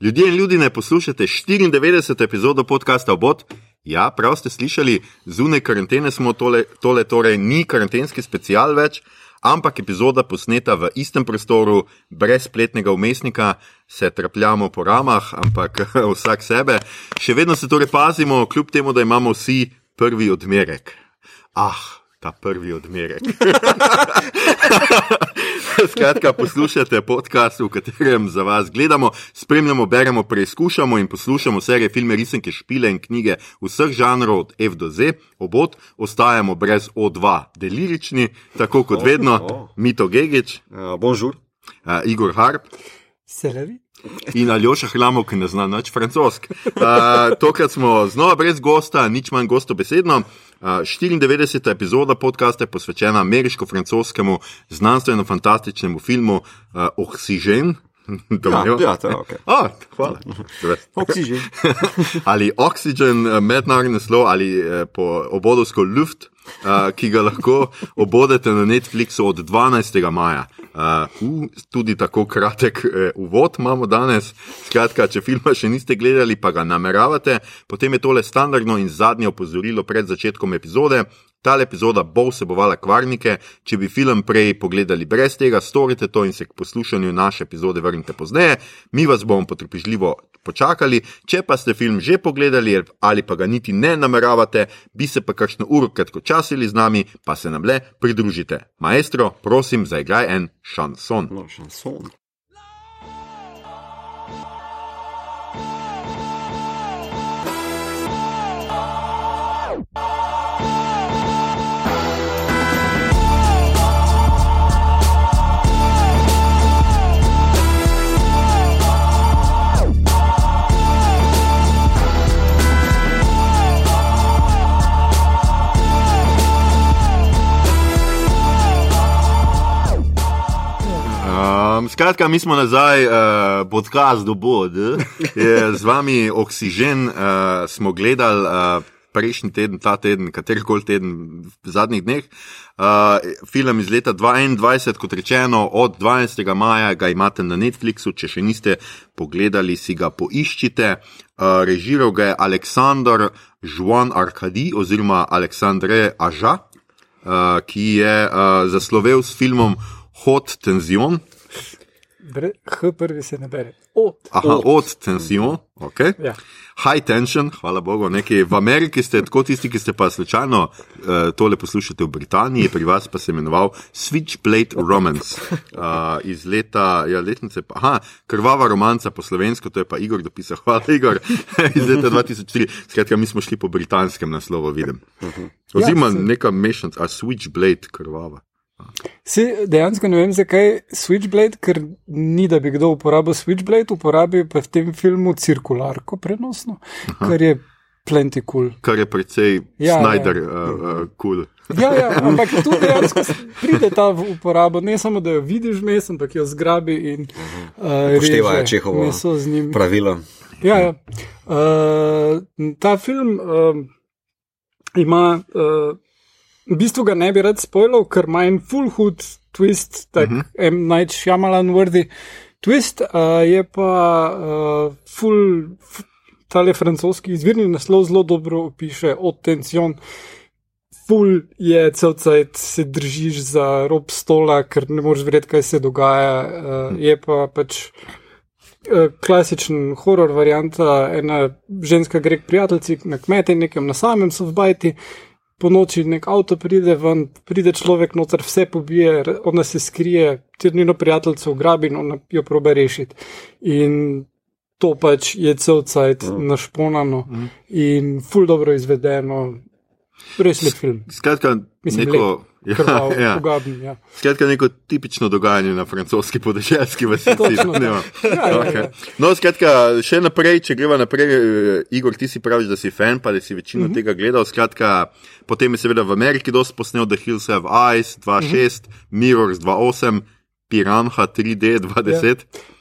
Ljudje in ljudi ne poslušate 94. epizodo podcasta Obot. Ja, prav ste slišali, zunaj karantene smo tole, tole torej ni karantenski special več, ampak epizoda posneta v istem prostoru, brez spletnega umestnika, se trapljamo po ramah, ampak vsak sebe. Še vedno se torej pazimo, kljub temu, da imamo vsi prvi odmerek. Ah, ta prvi odmerek. Skratka, poslušate podcast, v katerem za vas gledamo, spremljamo, beremo, preizkušamo in poslušamo serije, filme, risanke, špile in knjige vseh žanrov od F do Z. Obot ostajamo brez O2, delirični, tako kot vedno, Mito Gigič, Uh, bonjour. uh, Igor Harp. Selevi? In Aljoša Hlamov, ki ne zna nič francosk. Uh, tokrat smo znova brez gosta, nič manj gosto besedno. Uh, 94. epizoda podcasta je posvečena ameriško-francoskemu znanstveno-fantastičnemu filmu uh, Oxygen. Ja, ja, to je ok. Ah, hvala. Oksigen. ali Oxygen, eh, mednarodni naslov, ali eh, po obodovsko Luft, uh, ki ga lahko obodete na Netflixu od 12. maja. Uh, tudi tako kratek uh, uvod imamo danes. Skratka, če filma še niste gledali, pa ga nameravate, potem je tole standardno in zadnje opozorilo pred začetkom epizode. Ta epizoda bo vsebovala kvarnike. Če bi film prej pogledali brez tega, storite to in se k poslušanju naše epizode vrnite pozneje. Mi vas bomo potrpežljivo počakali. Če pa ste film že pogledali ali pa ga niti ne nameravate, bi se pa kakšno uro kratkočasili z nami, pa se nam le pridružite. Maestro, prosim, zaigraj en šanson. No, šanson. Skratka, mi smo nazaj, uh, podcast do bod. Je z vami Oxygen, uh, smo gledali uh, prejšnji teden, ta teden, katerikoli teden v zadnjih dneh. Uh, film iz leta 2021, kot rečeno, od 12. maja ga imate na Netflixu, če še niste pogledali, si ga poiščite. Uh, režiral ga je Aleksandr Žuan Arkadi oziroma Aleksandre Aža, uh, ki je uh, zaslovel s filmom Hot Tension. Bre, H prvi se ne bere. Od. Aha, od tension, ok. Ja. High tension, hvala Bogu, nekaj v Ameriki ste tako tisti, ki ste pa slučajno uh, tole poslušate v Britaniji, pri vas pa se imenoval Switchblade Romance uh, iz leta, ja, letnice, pa, aha, krvava romanca po slovensko, to je pa Igor dopisal, hvala Igor, iz leta 2003. Skratka, mi smo šli po britanskem naslovu, vidim. Oziroma, Ja, se- neka mešanica, a Switchblade krvava. Si dejansko ne vem, zakaj Switchblade, ker ni da bi kdo uporabil Switchblade, uporabi pa v tem filmu cirkularko prenosno, kar je plenty cool. Kar je precej Ja, ja. Snyder kul. Uh, uh, cool. Ja, ja, ampak tu dejansko pride ta v uporabo, ne samo da jo vidiš mes, ampak jo zgrabi in uh, Upoštevajo reže Čehovo meso z njim. Pravilo. Ja, ja. Uh, ta film uh, ima, uh, v bistvu ga ne bi rad spoilal, ker ima en full hood twist, tak uh -huh. M. Night Shyamalan worthy twist, uh, je pa uh, full, tale francoski izvirni naslov zelo dobro opiše od tension. Ful je cel cajt, se držiš za rob stola, ker ne moreš verjeti, kaj se dogaja. Uh, je pa pač klasičen horor varianta, ena ženska gre k prijateljici na kmete, nekem na samem so v bajti, po noči nek avto pride ven, pride človek noter, vse pobije, ona se skrije, ti njeno prijateljico ugrabi in ona jo probe rešiti. In to pač je cel cajt našponano in ful dobro izvedeno, res lep film. Skratka, Mislim, neko, Krvav, ja, ja. ugaben, ja. Skratka, neko tipično dogajanje na francoski podeželski vasi. Točno to. Ja. Ja, ja, Okay. ja. No, skratka, še naprej, če greva naprej, eh, Igor, ti si praviš, da si fan, pa da si večino uh -huh. tega gledal. Skratka, potem je seveda v Ameriki dosti posnel The Hills Have Eyes 2.6, uh -huh. Mirrors 2.8, Piranha 3D 2.10. Ja.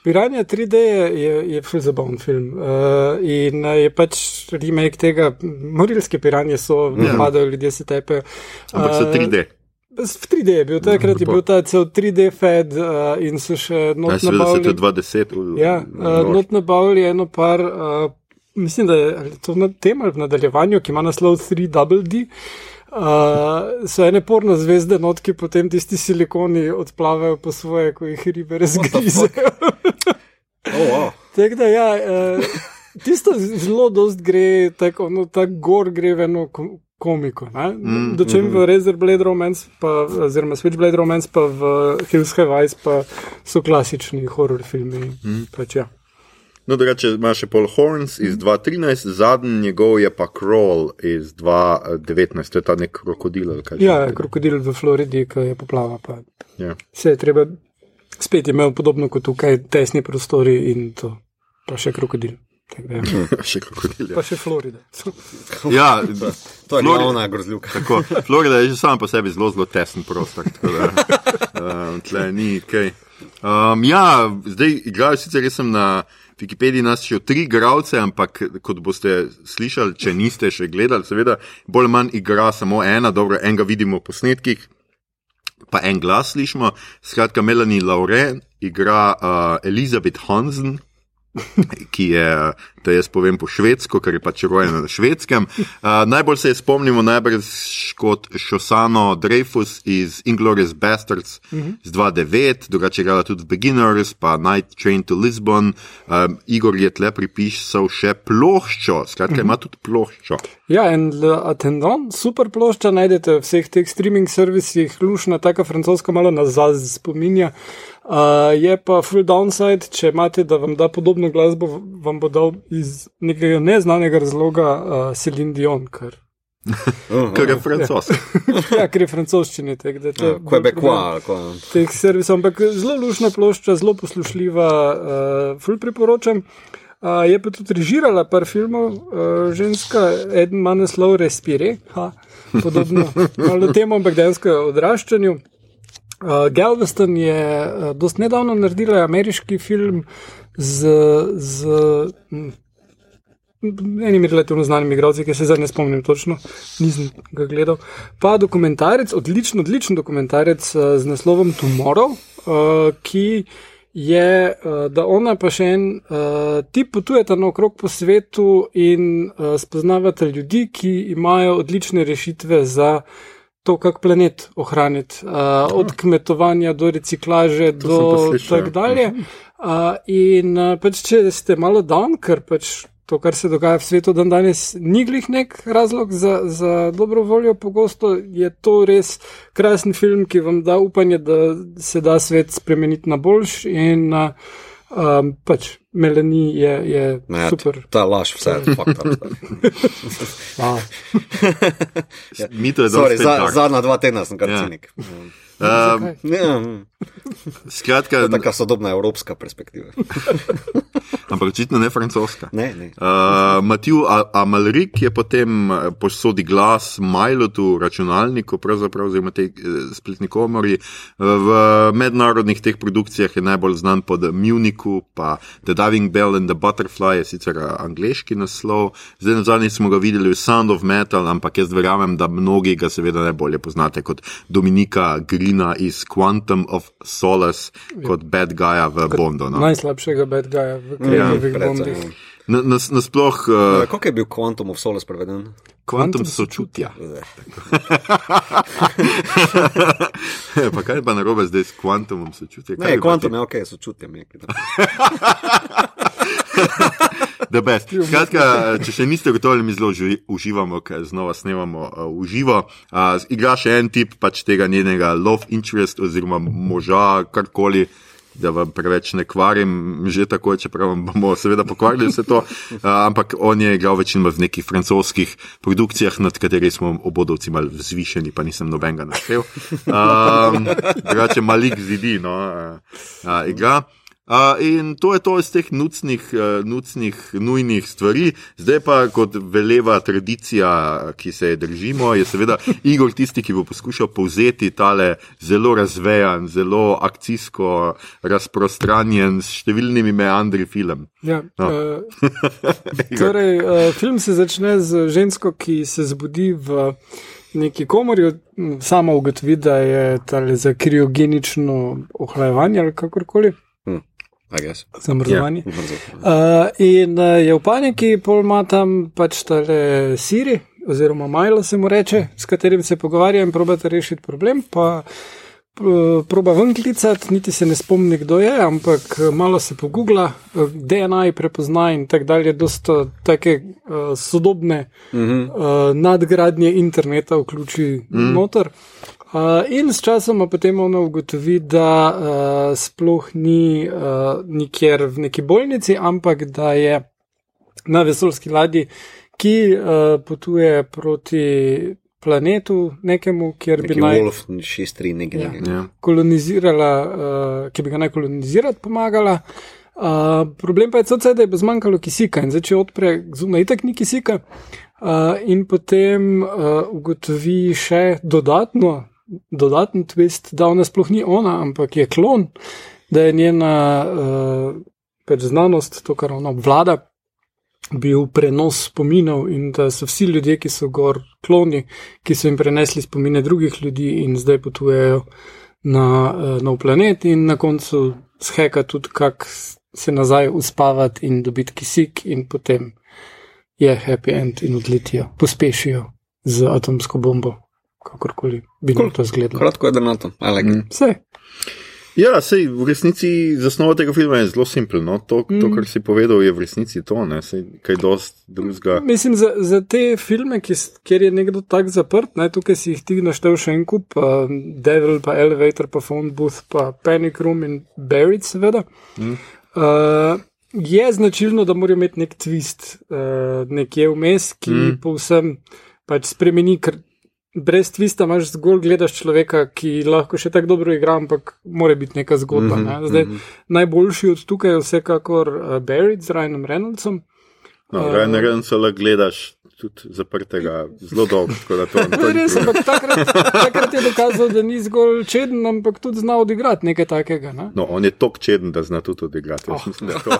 Piranja 3D je, je, je ful zabaven film uh, in uh, je pač remake tega, morilske piranje so, Ja. napadajo ljudje, se tepejo. Ampak so Uh, 3D. V 3D je bil, takrat je bil ta cel 3D fed uh, in so še not Ja, seveda se to nabavili. 20. Ja, uh, not nabavili eno par, uh, mislim, da je to na tem ali v nadaljevanju, ki ima naslov 3WD. Uh, so ene porno zvezde, not, ki potem tisti silikoni odplavajo po svoje, ko jih ribe razgrizejo. Oh, wow. Tako da, ja, uh, tisto zelo dost gre, tako tak gor gre v eno ko- komiko. Mm, Do čem v Razor Blade Romance, pa, oziroma Switchblade Romance, pa v Hills Have Eyes, pa so klasični horror filmi. Mm. Pač, ja. No, drugače ima še Paul Horns iz 2013, zadnji njegov je pa Crawl iz 2019, to je ta nek krokodil. ja, krokodil v Floridi, ki je poplava. Pa. ja. Vse je treba, spet je imel podobno kot tukaj, tesni prostori in to, pa še krokodil. Še krokodil. Pa Ja, še Florida. ja To je glavna grozljivka. tako. Florida je že sama po sebi zelo, zelo tesen prostor. tako Da, um, tle ni kaj. Um, ja, zdaj igrajo sicer, sem na Wikipediji našel tri igralce, ampak kot boste slišali, če niste še gledali, seveda bolj ali manj igra samo ena, dobro, enega vidimo v posnetkih. pa en glas slišimo. Skratka, Melanie Lauren igra uh, Elizabeth Hansen, ki je, da jaz povem po švedsko, ker je pač rojena na švedskem. Uh, najbolj se je spomnimo najbrž kot Šosano Dreyfus iz Inglorious Bastards uh -huh. z 2.9, drugače igrala tudi v Beginners, pa Night Train to Lisbon. Um, Igor je tle pripisal še ploščo, skratka, uh -huh. ima tudi ploščo. Ja, in Attendant, super plošča, najdete v vseh teh streaming servisih, lušna, taka francoska, malo nazaj spominja. Uh, je pa full downside, če imate, da vam da podobno glasbo, vam bo dal iz nekega neznanega razloga uh, Celine Dion, ker, Ker je francoski. ja, ker je francoščini. Bolj Quebecois. Teh servisov, ampak zelo lušna plošča, zelo poslušljiva, uh, full priporočam. Uh, je pa tudi režirala par filmov, uh, ženska, eden ima naslov Respire, ha, podobno malo temu, ampak dejansko odraščanju. Uh, Galveston je uh, dost nedavno naredila ameriški film z, z m, enimi relativno znanimi igralci, ki se zdaj ne spomnim točno, nisem ga gledal. Pa dokumentarec, odličen, odličen dokumentarec uh, z naslovom Tomorrow, uh, ki je, uh, da ona pa še en uh, tip potujeta naokrog po svetu in uh, spoznavate ljudi, ki imajo odlične rešitve za to, kako planet ohraniti, uh, od kmetovanja do reciklaže, To do tako ja. dalje. Uh, in uh, pač, če ste malo down, ker pač to, kar se dogaja v svetu dan danes, ni glih nek razlog za, za dobro voljo, pogosto je to res krasen film, ki vam da upanje, da se da svet spremeniti na boljš. In uh, um, pač Melanie je, je Ne, super. Ta laž, vse je. Wow. Mi to je Sorry, dosti za, dark. zadnja dva tedna sem kar Ja. cinik. Um, Ja, skratka, taka sodobna evropska perspektiva. ampak očitno ne francoska. Ne, ne. Uh, Matiju A- Amalrik je potem eh, posodi glas Majlotu, računalniku, pravzaprav oziroma tej eh, spletni komori. Uh, v mednarodnih teh produkcijah je najbolj znan pod Munichu, pa The Diving Bell and the Butterfly je sicer eh, angliški naslov. Zdaj na zadnji smo ga videli v Sound of Metal, ampak jaz verjamem, da mnogi ga seveda najbolje poznate kot Dominika Grina iz Quantum of Solace, kot bad guya v Bondu. No? Najslabšega bad guyja v Ja, Kremljevih Predvsem, bondih. ja. Na- nas- Nasploh uh, Eh, Kako je bil Quantum of Solace preveden? kvantum sočutja. pa kaj pa narobe zdaj s kvantumom sočutja? Kaj Ne, ti- je ok, sočutje mi. The best. Skratka, če še niste gotovi, mi zelo uži- uživamo, ker znova snemamo uh, v živo. Uh, igra še en tip pač tega njenega love interest oziroma moža, karkoli. Da vam preveč ne kvarim, že tako, čeprav vam bomo seveda pokvarili vse to. Uh, ampak on je igral večinoma v nekih francoskih produkcijah, nad katerimi smo obodovci mal vzvišeni, pa nisem nobenega naštel. Um, drugače, malik zidi, no, uh, uh, igra. Uh, in to je to iz teh nucnih, uh, nucnih, nujnih stvari. Zdaj pa, kot veleva tradicija, ki se je držimo, je seveda Igor tisti, ki bo poskušal povzeti tale zelo razvejan, zelo akcijsko razprostranjen, s številnimi meandri film. Ja, No. uh, torej, uh, film se začne z žensko, ki se zbudi v neki komorju, m, sama ugotovi, da je tale za kriogenično ohlajevanje ali kakorkoli, Zamrzovanje. Brzo. Uh, in uh, je v paniki, pol ima tam pač tale Siri, oziroma Milo se mu reče, s katerim se pogovarja in probate rešiti problem. Pa uh, proba ven klicati, niti se ne spomni, kdo je, ampak uh, malo se pogugla, uh, DNA prepozna in tako dalje, dosta take uh, sodobne Mhm. uh, nadgradnje interneta vključi mm. noter. Uh, in s časom potem ona ugotovi, da uh, sploh ni uh, nikjer v neki bolnici, ampak da je na vesoljski ladji, ki uh, potuje proti planetu, nekemu, kjer bi Neki naj Wolf 6-3, nekaj. Ja. Ja. kolonizirala, uh, ki bi ga naj kolonizirati pomagala. Uh, problem pa je tudi, da je bo zmanjkalo kisika in zdaj, če odpre zunaj, itak ni kisika. Uh, in potem uh, ugotovi še dodatno, dodaten twist, da ona sploh ni ona, ampak je klon, da je njena uh, pač znanost, to, kar ona obvlada, bil prenos spominov in da so vsi ljudje, ki so gor kloni, ki so jim prenesli spomine drugih ljudi in zdaj potujejo na uh, nov planet in na koncu sheka tudi, kako se nazaj uspavati in dobiti kisik, in potem je happy end in odletijo, pospešijo z atomsko bombo, kakorkoli bi Cool. to izgledalo. Kratko je drnato. I like it. Vse. Ja, sej, v resnici zasnova tega filma je zelo simpel. No? To, mm. to, kar si povedal, je v resnici to, ne sej, kaj dost drugega. Mislim, za, za te filme, ki, kjer je nekdo tako zaprt, ne, tukaj si jih ti naštel še en kup, uh, Devil, pa Elevator, pa Phone Booth, pa Panic Room in Buried, seveda. Mm. Uh, je značilno, da morajo imeti nek twist uh, nekje vmes, ki mm. povsem pač spremeni, ker brez twista imaš zgolj gledaš človeka, ki lahko še tako dobro igra, ampak mora biti neka zgodba. Mm -hmm, ne. Zdaj, mm -hmm. Najboljši od tukaj je vsekakor uh, Buried z Ryanom Reynoldsom. No, uh, Ryan Reynolds le gledaš tudi zaprtega zelo dolgo. tako da To, to To je ni res, ampak takrat, takrat je dokazal, da ni zgolj čeden, ampak tudi zna odigrati nekaj takega. Ne? No, on je tok čeden, da zna tudi odigrati. Jaz mislim, to.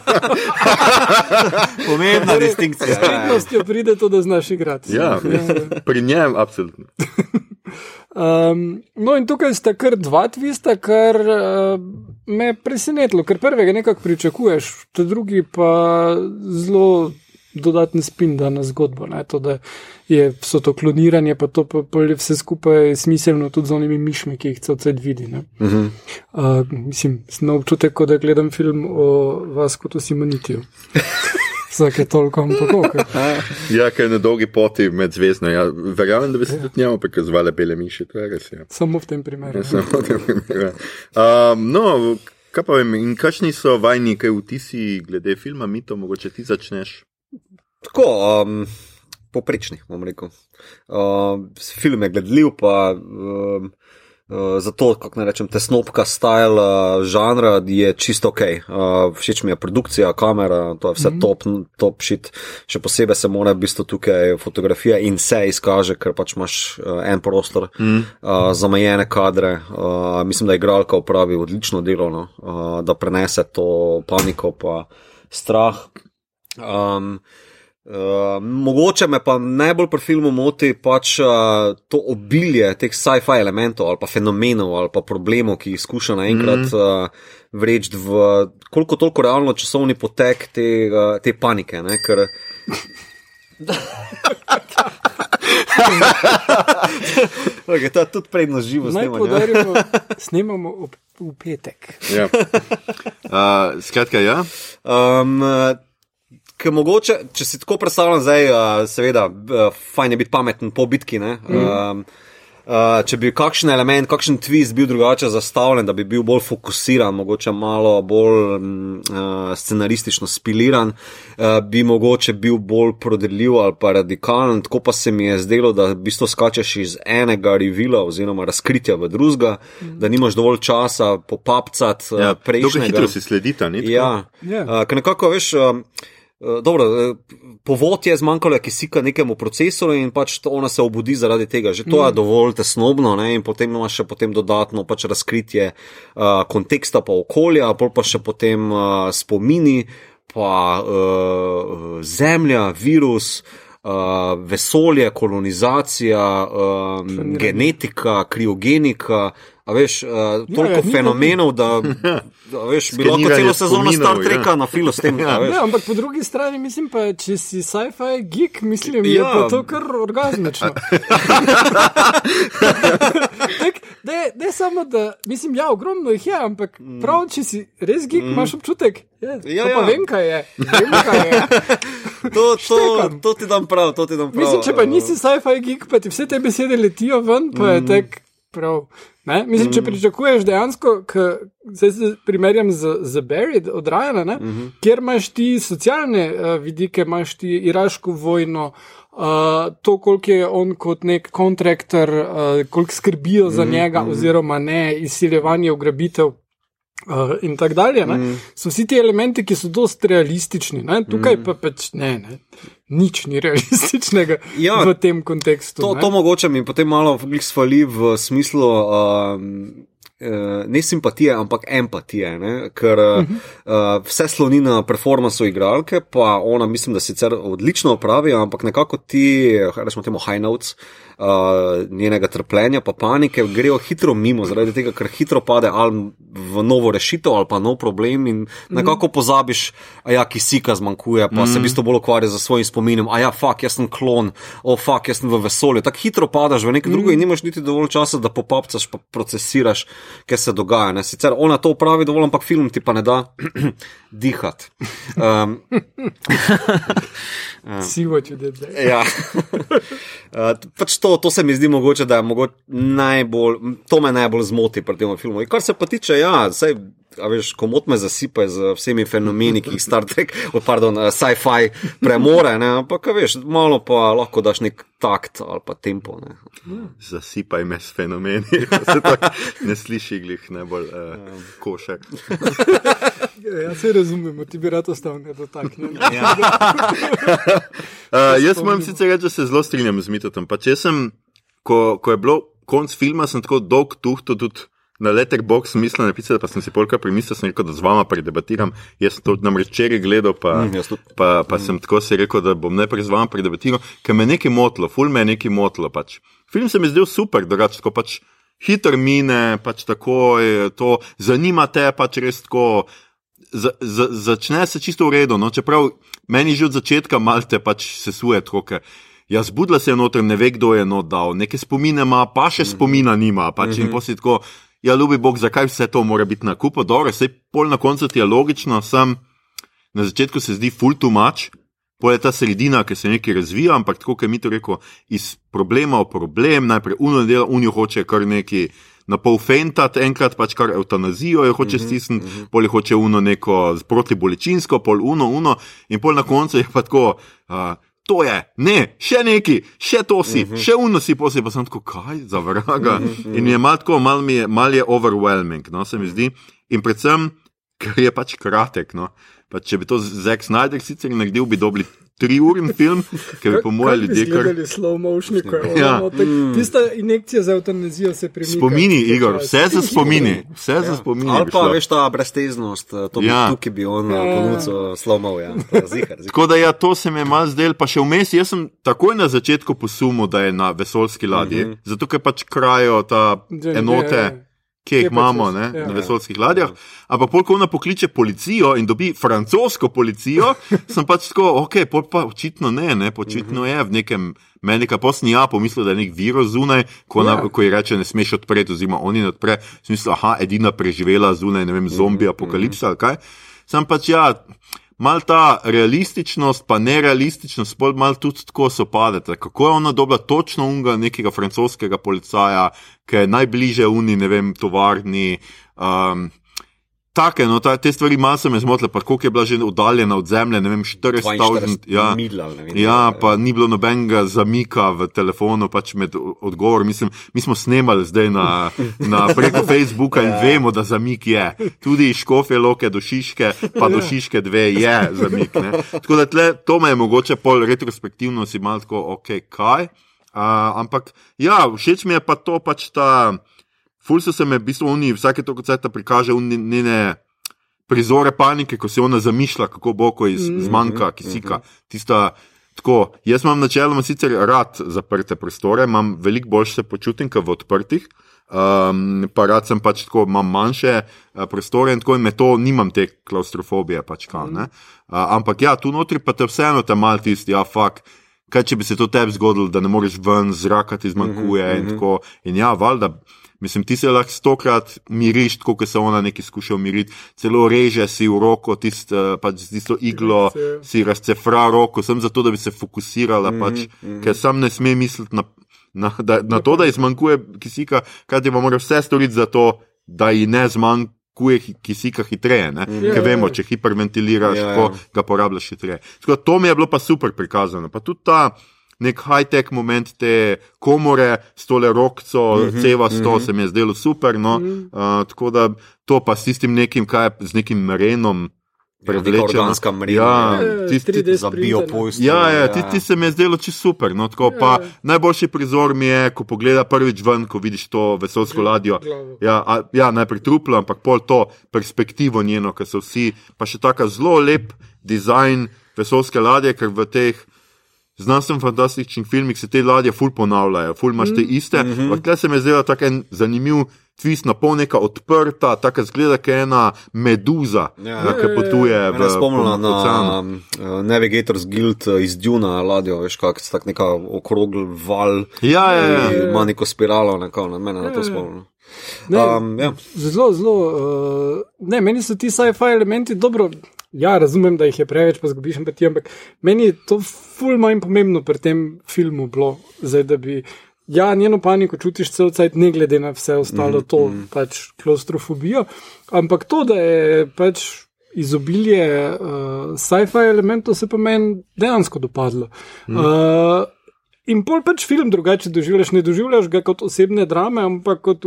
Pomembna distinkcija. S prednostjo pride to, da znaš igrati. Ja, pri njem absolutno. Um, no, in tukaj sta kar dva tvista, kar uh, me presenetilo, ker prvega nekako pričakuješ, ta drugi pa zelo dodaten spin da na zgodbo. Ne? To, da je so to kloniranje, pa to pa, pa je vse skupaj smiselno tudi z onimi mišmi, ki jih cel cel vidi. Uh -huh. uh, mislim, na občutek, da gledam film o vas kot o Simonitiju. Vsake toliko, ampak ok. Ja, ker na dolgi poti med zvezdno. Ja, verjamem, da bi se tudi njemu prikazovali bele miši, to je res. Ja. Samo v tem primeru. Ja, samo v tem primeru. Um, no, kaj pa vem, in kakšni so vajni, kaj vtisi glede filma, mi to mogoče ti začneš? Tako, um, poprečni, bom rekel. Uh, film je gledljiv, pa um, uh, zato, kako naj rečem, tesnobka style uh, žanra je čisto ok. Uh, všeč mi je produkcija, kamera, to je vse mm -hmm. top, top shit. Še posebej se mora v bistvu tukaj fotografija in se izkaže, ker pač imaš uh, en prostor, mm. uh, zamejene kadre. Uh, mislim, da je igralka upravi odlično delo, no, uh, da prenese to paniko pa strah. Um, Uh, mogoče me pa najbolj pri filmu moti pač uh, to obilje teh sci-fi elementov ali pa fenomenov ali pa problemov, ki jih skuša naenkrat mm -hmm. uh, vreči v koliko toliko realno časovni potek te, uh, te panike. Ne? Ker okay, to je tudi prednost živo snemanje. podarimo, snemamo ob, v petek. Ja. Uh, skratka, ja. Um, Ker mogoče, če si tako predstavljam, zdaj, uh, seveda, uh, fajn je biti pameten po bitki. Mm. Um, uh, če bi kakšen element, kakšen twist bil drugače zastavljen, da bi bil bolj fokusiran, mogoče malo bolj um, uh, scenaristično spiliran, uh, bi mogoče bil bolj prodeljiv ali pa radikalen. Tako pa se mi je zdelo, da v bistvu skačeš iz enega revila oziroma razkritja v drugega, mm. da nimaš dovolj časa popapcati uh, ja Dokaj prejšnjega. hitro si sledita, ni? tako? Ja, Ja. uh, ker nekako veš. Uh, Dobro, eh, povod je zmanjkalo kisika nekemu procesorju in pač ona se obudi zaradi tega. Že to mm. je dovolj tesnobno ne? in potem imaš še potem dodatno pač razkritje uh, konteksta pa okolja, pol pa še potem uh, spomini, pa uh, zemlja, virus. uh, vesolje, kolonizacija, um, genetika, kriogenika. A veš, uh, toliko ja, ja, fenomenov, da, da veš, bi lahko celo sezono Star Treka ja. na filo s tem. a veš. Ja, ampak po drugi strani mislim pa, če si sci-fi geek, mislim, ja. je Ja. pa to kar orgazmično. tak, ne, ne samo da, mislim, ja, ogromno jih je, ampak prav, če si res geek, imaš občutek. Je, Mm. Ja, to pa ja. vem, kaj je. Vem, kaj je. To, to, to ti dam prav, to ti dam prav. Mislim, če pa uh, nisi sci-fi geek, pa ti vse te besede letijo ven, pa je tek prav. Ne? Mislim, če pričakuješ dejansko, k- zdaj se primerjam z, z Buried od Rajana, uh -huh. kjer imaš ti socialne uh, vidike, imaš ti iraško vojno. Uh, to, koliko je on kot nek kontraktor, uh, koliko skrbijo za njega, oziroma ne, izsiljevanje, ugrabitev. Uh, in tako dalje. Mm. So vsi ti elementi, ki so dosti realistični. Ne? Tukaj mm. pa pač ne, ne, nič ni realističnega Ja, v tem kontekstu. To, ne. to mogoče mi potem malo svali v smislu um, eh, ne simpatije, ampak empatije, ne? ker uh, uh, vse sloni na performansu igralke, pa ona mislim, da sicer odlično opravi, ampak nekako ti, rečemo temu high notes. Uh, njenega trpljenja, pa panike, grejo hitro mimo, zaradi tega, ker hitro pade ali v novo rešitev, ali pa nov problem, in nekako pozabiš, a ja, kisika zmanjkuje, pa mm. se v bistvu bolj ukvarja z svojim spominom, a ja, fuk, jaz sem klon, o oh, fuk, jaz sem v vesolju. Tako hitro padaš v nekaj mm. drugega in nimaš niti dovolj časa, da popapcaš, pa procesiraš, kaj se dogaja. Ne? Sicer ona to pravi dovolj, ampak film ti pa ne da dihati. Um, See what you did there. Ja. Uh, pač to, to se mi zdi mogoče, da je mogoče najbolj, to me najbolj zmoti pri tem filmu. In kar se pa tiče, ja, saj, a veš, komot me zasipa z vsemi fenomeni, ki jih Star Trek, oh, pardon, uh, sci-fi premore, ne, ampak, veš, malo pa lahko daš nek takt ali pa tempo. Ne. Zasipaj me s fenomeni, se tako ne sliši glih najbolj uh, košek. Ja, se razumemo, ti bi rad ostal nedotaknjen. Ja. Uh, jaz moram sicer reči, da se zelo strinjam z Mitotom. Pač jaz sem, ko, ko je bilo konc filma, sem tako dolg tuhto tudi na letterbox mislil napisati, pa sem si polka premislil, sem rekel, da z vama predebatiram. Jaz sem to namreč včeraj gledal, pa, Mm, tudi. pa, pa sem tako si rekel, da bom najprej z vama predebatiral, ker me je nekaj motilo, ful me je nekaj motilo. Pač. Film se mi zdel super, drugače pač hiter mine, pač tako je to, zanima te pač res tako. Za, za, začne se čisto v redu, no? čeprav meni že od začetka malte pač sesuje troke. Ja, zbudila se je noter, ne ve, kdo je not dal, neke spomine ima, pa še spomina nima. Pač, in poslije tako, ja, ljubi Bog, zakaj vse to mora biti na kupu, dobro, vse pol na koncu ti je logično, sem na začetku se zdi full too much, pol je ta sredina, ki se nekaj razvija, ampak tako, kot mi to reko, iz problema v problem, najprej uno dela, unijo hoče kar neki. Na pol fentati, enkrat pač kar eutanazijo, je hoče stisniti, uh -huh. pol hoče uno neko protibolečinsko, pol uno, uno, in pol na koncu je pa tako, uh, to je, ne, še neki, še to si, uh -huh. še uno si posebej, pa sem tako, kaj za vraga. Uh -huh. In mi je malo tako, malo je, mal je overwhelming, no, se mi zdi. In predvsem, ker je pač kratek. No. Pa če bi to Zack Snyder sicer naredil, bi dobili tri urni film, ker bi po mojem ljudje kar. Gledali slow motion, ko je Ja. ono, tak, tista injekcija za eutanazijo se premika. Spomini, Igor, vse za spomini, vse za spomini. Ali bi pa veš ta brezteznost, eh, to bi, Ja. tukaj bi on Ja. ja. ponudil slomov. Ja. Zihar, zihar. Tako da ja, to se mi je mal zdel, pa še vmes, jaz sem takoj na začetku posumil, da je na vesoljski ladji, mm -hmm. zato ker pač krajo ta enote. ja. Ki jih imamo ne, ja. na vesoljskih ladjah, ampak polk ona pokliče policijo in dobi francosko policijo, sem pač tako, ok, pa očitno ne, ne očitno je v nekem, meni ka posni ja, pomislil, da je nek virus zunaj, ko, ona, Ja. ko ji reče, ne smeš odpreti, oziroma oni odpre, sem mislil, aha, edina preživela zunaj, ne vem, zombi apokalipsa ali kaj. Sem pač ja, mal ta realističnost, pa nerealističnost, pol mal tudi tako sopadete. Kako je ona dobila točno unga nekega francoskega policaja, ki je najbliže uni, ne vem, tovarni. Um, Take, no, ta, te stvari malo so me zmotile, pa koliko je bila že oddaljena od zemlje, ne vem, 400 42 ja. mil ali ne vem. Ja, pa ni bilo nobenega zamika v telefonu, pač med odgovor. Mislim, mi smo snemali zdaj na, na preko Facebooka in vemo, da zamik je. Tudi iz škofje loke do šiške, pa do šiške dve je zamik. Ne. Tako da tle, to me je mogoče pol retrospektivno si malo tako, ok, kaj. Uh, ampak ja, všeč mi je pa to pač ta. Ful so se me, v bistvu, oni vsake toliko cajta prikaže njene prizore panike, ko se ona zamišlja, kako bo, ko iz, zmanjka kisika. Tista, Tako, jaz imam načeloma sicer rad zaprte prostore, imam veliko bolj se počutim, kot v odprtih. Um, pa rad sem pač tako, imam manjše uh, prostore in tako in me to, nimam te klaustrofobije. Pač, kao, uh, ampak ja, tu notri pa te vseeno te mal tisti, ja, fuk. Kaj če bi se to tebi zgodilo, da ne moreš ven, zraka ti zmanjkuje uh -huh, in tako. In ja, valjda, mislim, ti se lahko stokrat miriš, tako kot se ona neki skuša umiriti, celo reže si v roko, tist, uh, pač z tisto iglo si razcefra roko, sem zato, da bi se fokusirala, uh -huh, pač, uh -huh. ker sam ne sme misliti na na, da, na to, da izmanjkuje kisika, kaj ti pa mora vse storiti za to, da ji ne zmanjkuje kisika hitreje. Mm. Ker vemo, če hiperventiliraš, ja, ja. ga porabljaš hitreje. Tako, to mi je bilo pa super prikazano. Pa tudi ta nek high-tech moment te komore, stole rokco, mm -hmm, ceva sto, mm -hmm. se mi je zdelo super. No? Mm -hmm. uh, tako da to pa s tistim nekim, kaj z nekim merenom. Prevlečena mreža, ja, tisti, za biopojstvo. Ja, ja, ja. ti se mi je zdelo čisto super. No, tako, ja. pa, najboljši prizor mi je, ko pogledaš prvič ven, ko vidiš to vesolsko ladjo. Ja, a, ja, najprej truplo, ampak pol to perspektivo njeno, ker so vsi, pa še tako zelo lep dizajn vesolske ladje, ker v teh. Znanstveno fantastičnih filmih se te ladje ful ponavljajo, ful imaš te mhm. iste. Mm -hmm. Tukaj se mi je zdelo tako en zanimiv tvist na pol neka odprta, tako zgleda, kot ena meduza, ja, ki potuje v Evropi. Spomnila na uh, Navigator's Guild uh, iz Duna, ladjo, veš, kako se tako neka okrogl val. Ja, ja, ja. Ima neko spiralo, neko, na mene na to ja, ja. spomnila. Ne, um, ja. Zelo, zelo. Uh, ne, meni so ti sci-fi elementi dobro. Ja, razumem, da jih je preveč, pa zgubiš empatijo, ampak meni je to ful manj pomembno pri tem filmu bilo, zdaj, da bi ja, njeno paniko čutiš cel cel cel ne glede na vse ostalo, mm, to mm. pač klaustrofobijo. Ampak to, da je pač izobilje uh, sci-fi elementov, se pa meni dejansko dopadlo. Mm. Uh, In pol pač film drugače doživljaš, ne doživljaš ga kot osebne drame, ampak kot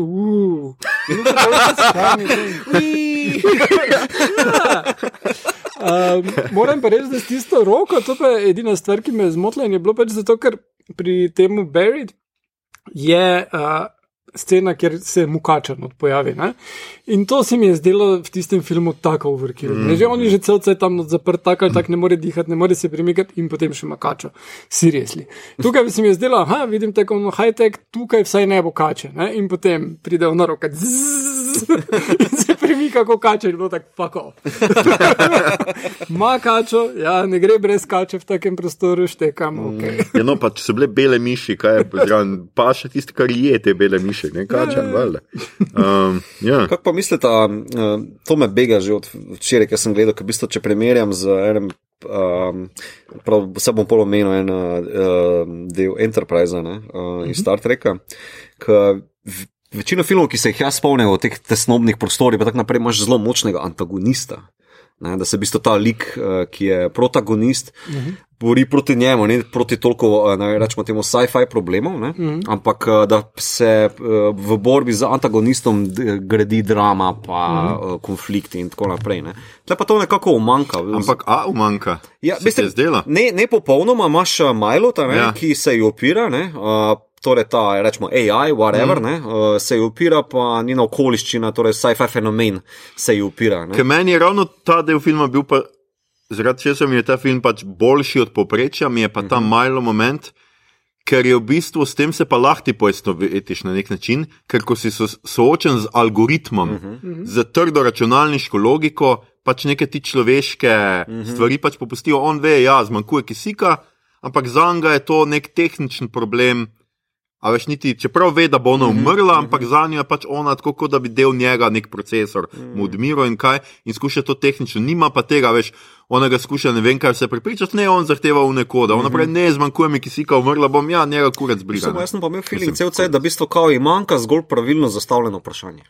skami, um, moram pa reči, da s tisto roko, to pa je edina stvar, ki me je zmotila in je bilo pač zato, ker pri tem Buried je uh, scena, kjer se mukača pojavi. Ne? In to se mi je zdelo v tistem filmu tako uvrkil. Mm. Že on je že cel cel tam zaprt, tako ali tako ne more dihati, ne more se premikati in potem še makača. Seriously. Tukaj se mi je zdelo, aha, vidim tako high-tech, tukaj vsaj ne bo kače. Ne? In potem pride v naroka. In se premika, kako kače, in bo tako pako. Ma kačo, ja, ne gre brez kače v takem prostoru, štekam. Okay. Mm. Ja, no, pa če so bile bele miši, kaj je, pa še tisti, kar je te bele miši, ne kače, ja, ja. um, ja. Kako pa mislite, to me bega že od včeraj, ker sem gledal, ker v bistvu, če primerjam z enim. Um, prav, se bom polomenil en uh, del Enterprise ne, uh, in Star Treka. Večino filmov, ki se jih jaz spomnim, v teh tesnobnih prostorih, pa tako naprej, imaš zelo močnega antagonista. Ne, da se v bistvu ta lik, uh, ki je protagonist, uh mhm. -huh. bori proti njemu, ne proti toliko, ne rečemo temu, sci-fi problemov, uh mhm. -huh. ampak uh, da se v borbi z antagonistom gradi drama, pa uh -huh. uh, konflikti in tako naprej. Tle pa to nekako umanka. Ampak, a umanka? Ja, ne, ne popolnoma, imaš Majlo, ja. ki se ji opira. Ne, uh, torej ta, rečemo, AI, whatever, mm. ne, uh, se ji upira, pa njena okoliščina, torej sci-fi fenomen se ji upira. Ker meni je ravno ta del filma bil pa, zaradi česa mi je ta film pač boljši od poprečja, mi je pa mm -hmm. ta majlo moment. Ker je v bistvu s tem se pa lahko poistovetiš na nek način, ker ko si so, soočen z algoritmom, uh -huh. z trdo računalniško logiko, pač neke ti človeške uh -huh. stvari pač popustijo. On ve, ja, zmanjkuje kisika, ampak za njega je to nek tehničen problem, A veš, niti, čeprav ve, da bo ona mhm, umrla, mhm. ampak za njo je pač ona tako, kot da bi del njega, nek procesor, mhm. mu odmiral in kaj, in skuša to tehnično, nima pa tega, veš, ona ga skuša ne vem, kaj se prepričati, ne, on zahteva v neko, da ona pravi, ne, zmanjkuje mi kisika, umrla bom, ja, njega kurec briga. Samo jaz sem pa imel feeling cel cel, da bi to kao in manjka zgolj pravilno zastavljeno vprašanje.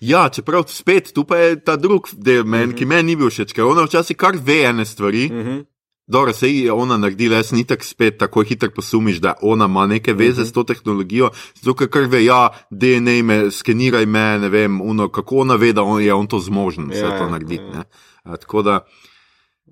Ja, čeprav spet, tu pa je ta drug del, men, ki meni ni bil všeč, ker ona včasih kar ve ene stvari. Uh -huh. Dobro, se je ona naredila, jaz nisem spet tako hitro posumiš, da ona ima neke veze uh -huh. s to tehnologijo. Zato, ker ve, ja, DNA me, skeniraj me, ne vem, uno, kako ona ve, da on, je on to zmožen vse ja, to narediti. Ja. A, tako da,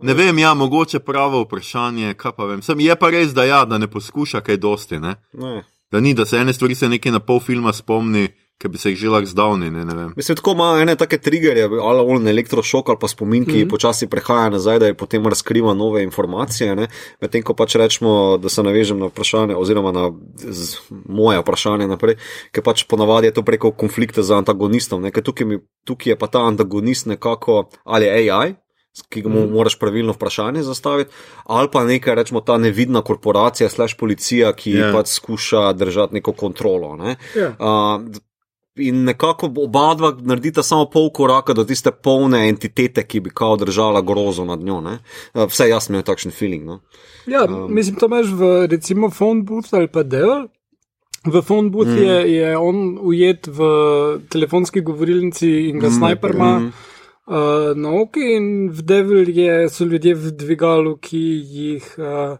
ne vem, ja, mogoče pravo vprašanje, kaj pa vem. Sem, je pa res, da ja, da ne poskuša kaj dosti. Ne? Ne. Da ni, da se ene stvari se nekaj na pol filma spomni, ki bi se jih že lahko zdavni. Ne, ne vem. Mislim, tako ima ene take triggerje, ali on elektrošok ali pa spomin, ki mm -hmm. počasi prehaja nazaj, da je potem razkriva nove informacije. Medtem ko pač rečemo, da se navežem na vprašanje, oziroma na z, moje vprašanje naprej, ker pač ponavadi je to preko konflikta z antagonistom. ne, ker Tukaj, mi, tukaj je pa ta antagonist nekako ali AI. Ki mu moraš pravilno vprašanje zastaviti, ali pa nekaj, rečemo, ta nevidna korporacija, slash policija, ki Ja. yeah. pač skuša držati neko kontrolo. Ne? Ja. Uh, in nekako oba dva naredita samo pol koraka do tiste polne entitete, ki bi kao držala grozo nad njo. ne. Uh, vse jaz imam takšen feeling. No? Ja, um, mislim, to imaš v recimo phone booth ali pa Devil. V phone booth mm. je, je on ujet v telefonski govorilnici in ga mm. snajper ima mm. uh, na oki, in v Devil je, so ljudje v dvigalu, ki jih. Uh,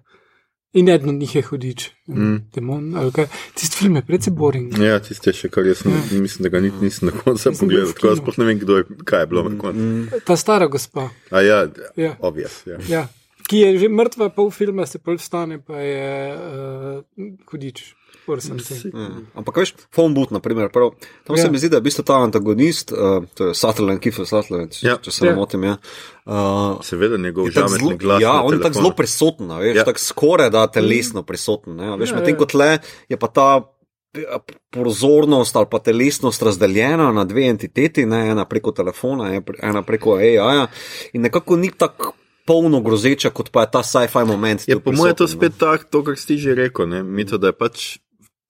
In eden od njih je hudič, mm. demon. ali kaj. Tisti film je precej boring. Ja, tiste še kar jaz ne, mislim, da ga niti nisem na koncu je pogledal. Tako da sploh ne vem, kdo je, kaj je bilo na koncu. Ta stara gospa, A ja, Ja. obvious. Ja. ja, ki je že mrtva, pol filma se pol vstane, pa je uh, hudič. Ja. Ampak veš, phone boot, naprimer, prav, tam ja. Ja. se mi zdi, da je v bistvu ta antagonist, uh, to je Sutherland, Kiefer Sutherland, če, Ja. ja. če se Ja. ne motim. Ja. Uh, Seveda njegov žametni glas. Ja, on je tako zelo prisoten, a veš, Ja. ja. tako skoraj da telesno prisoten. Ne, veš, Ja, medtem ja. ko tle je pa ta eh, prozornost ali pa telesnost razdeljena na dve entiteti, ne, ena preko telefona, ena pre- ena preko AI-ja in nekako ni tako polno grozeča, kot pa je ta sci-fi moment. Je po mojem je to spet tako, to, kar si že rekel, ne? Mito, da je pač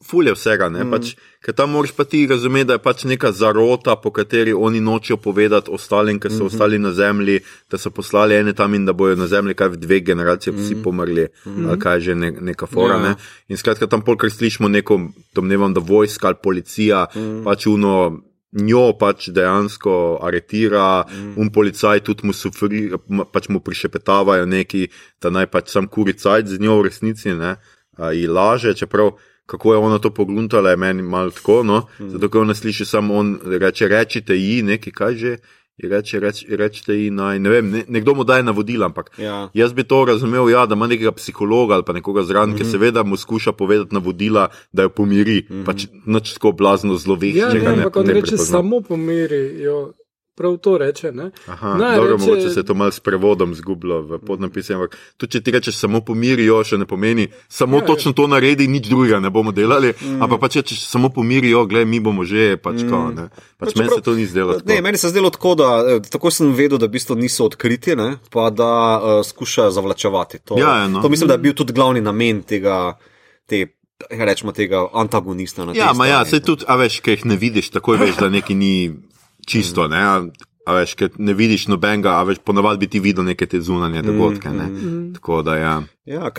fulje vsega, ne, mm. pač, ker tam moraš pa ti razumeti, da je pač neka zarota, po kateri oni nočejo povedati ostalim, ker so mm -hmm. ostali na zemlji, da so poslali ene tam in da bojo na zemlji kaj v dveh generacijah vsi pomrli, mm -hmm. ali kaj je že ne, neka fora. Ja. Ne? In skratka, tam polkar slišimo neko, domnevam, da vojska ali policija, mm. pač uno. Njo pač dejansko aretira, mm. un policaj tudi mu, sufri, pač mu prišepetavajo neki, da naj pač sam kuri cajt z njo v resnici, ne, a, in laže, čeprav kako je ona to pogruntala, je meni malo tako, no, mm. zato ker ona sliši samo on, reče, rečite ji nekaj, kaj že, reče, reč, rečite ji naj, ne vem, ne, nekdo mu daje navodila, ampak Ja. jaz bi to razumel, ja, da ima nekega psihologa ali pa nekoga zraven, mm -hmm. ki seveda mu skuša povedati navodila, da jo pomiri, mm -hmm. pač nič tako blazno Ja, zloveščega. ne, ampak on ne reče prepozna. samo pomiri, jo. Prav to reče. Ne? Aha, Ne, dobro, reče- mogoče se je to malo s prevodom zgubilo v podnapisih, ampak tudi če ti rečeš samo pomirijo, še ne pomeni, samo Ja, ja, točno to naredi, nič drugega ne bomo delali, mm. ampak pa če rečeš samo pomirijo, gled, mi bomo že, pač mm. ko, ne. Pač Pač meni prav- se to ni zdelo. Ne, tako. meni se je zdelo tako, da eh, tako sem vedel, da v bistvu niso odkriti, ne, pa da uh, skušajo zavlačevati. To, Ja, ja, no. to mislim, da je bil tudi glavni namen tega, te, rečemo, tega antagonista. Ja, ma ja, se ne. tudi, a veš, ker jih ne vidiš, takoj veš, da nekaj ni čisto, ne. A, a veš, ker ne vidiš nobenega, a veš, ponavadi bi ti videl neke te zunanje dogodke, ne. Tako da ja. Ja,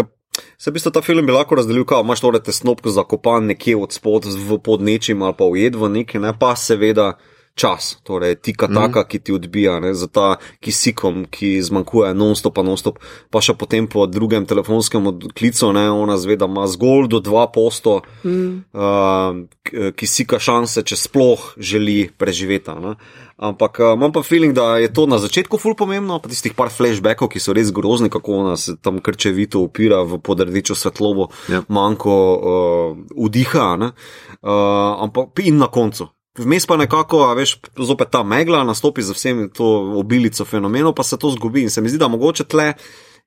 se v bistvu ta film bi lahko razdelil, kao imaš torej te snopke zakopan nekje od spod v pod nečim ali pa ujed v neki, ne pa seveda čas, torej tika taka, mm. ki ti odbija, ne, za ta kisikom, ki zmanjkuje non-stop, non-stop, pa še potem po drugem telefonskem odklicu, ne, ona zveda ima zgolj do 2% mm. uh, k- kisika šanse, če sploh želi preživeti. Ne. Ampak uh, imam pa feeling, da je to na začetku ful pomembno, pa tistih par flashbackov, ki so res grozni, kako ona se tam krčevito upira v podrdečo svetlobo, Ja. manjko uh, vdiha, ne. uh, ampak in na koncu. Vmes pa nekako, a veš, zopet ta megla nastopi za vsemi to obilico fenomenov, pa se to zgubi. In se mi zdi, da mogoče tle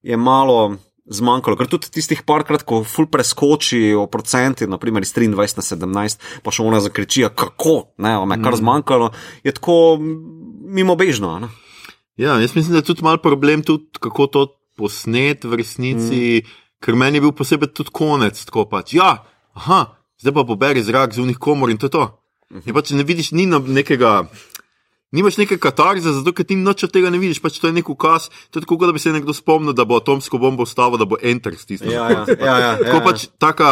je malo zmanjkalo, ker tudi tistih parkrat, ko ful preskoči o procenti, naprimer iz 23 na 17, pa še ona zakriči, kako, ne, me kar zmanjkalo, je tako mimobežno. Ne? Ja, jaz mislim, da je tudi mal problem, tudi kako to posnet v resnici, mm. ker meni je bil posebej tudi konec, tako pač. Ja, aha, zdaj pa poberi zrak z unih komor in to je to. In pač ne vidiš, ni nekega. Nimaš neke katarze, zato ker ti noč od tega ne vidiš, pač to je nek ukaz. To je tako, kot da bi se nekdo spomnil, da bo atomsko bombo stavil, da bo enter stisnil. Ja, ja, ja, ja, Tako ja, pač taka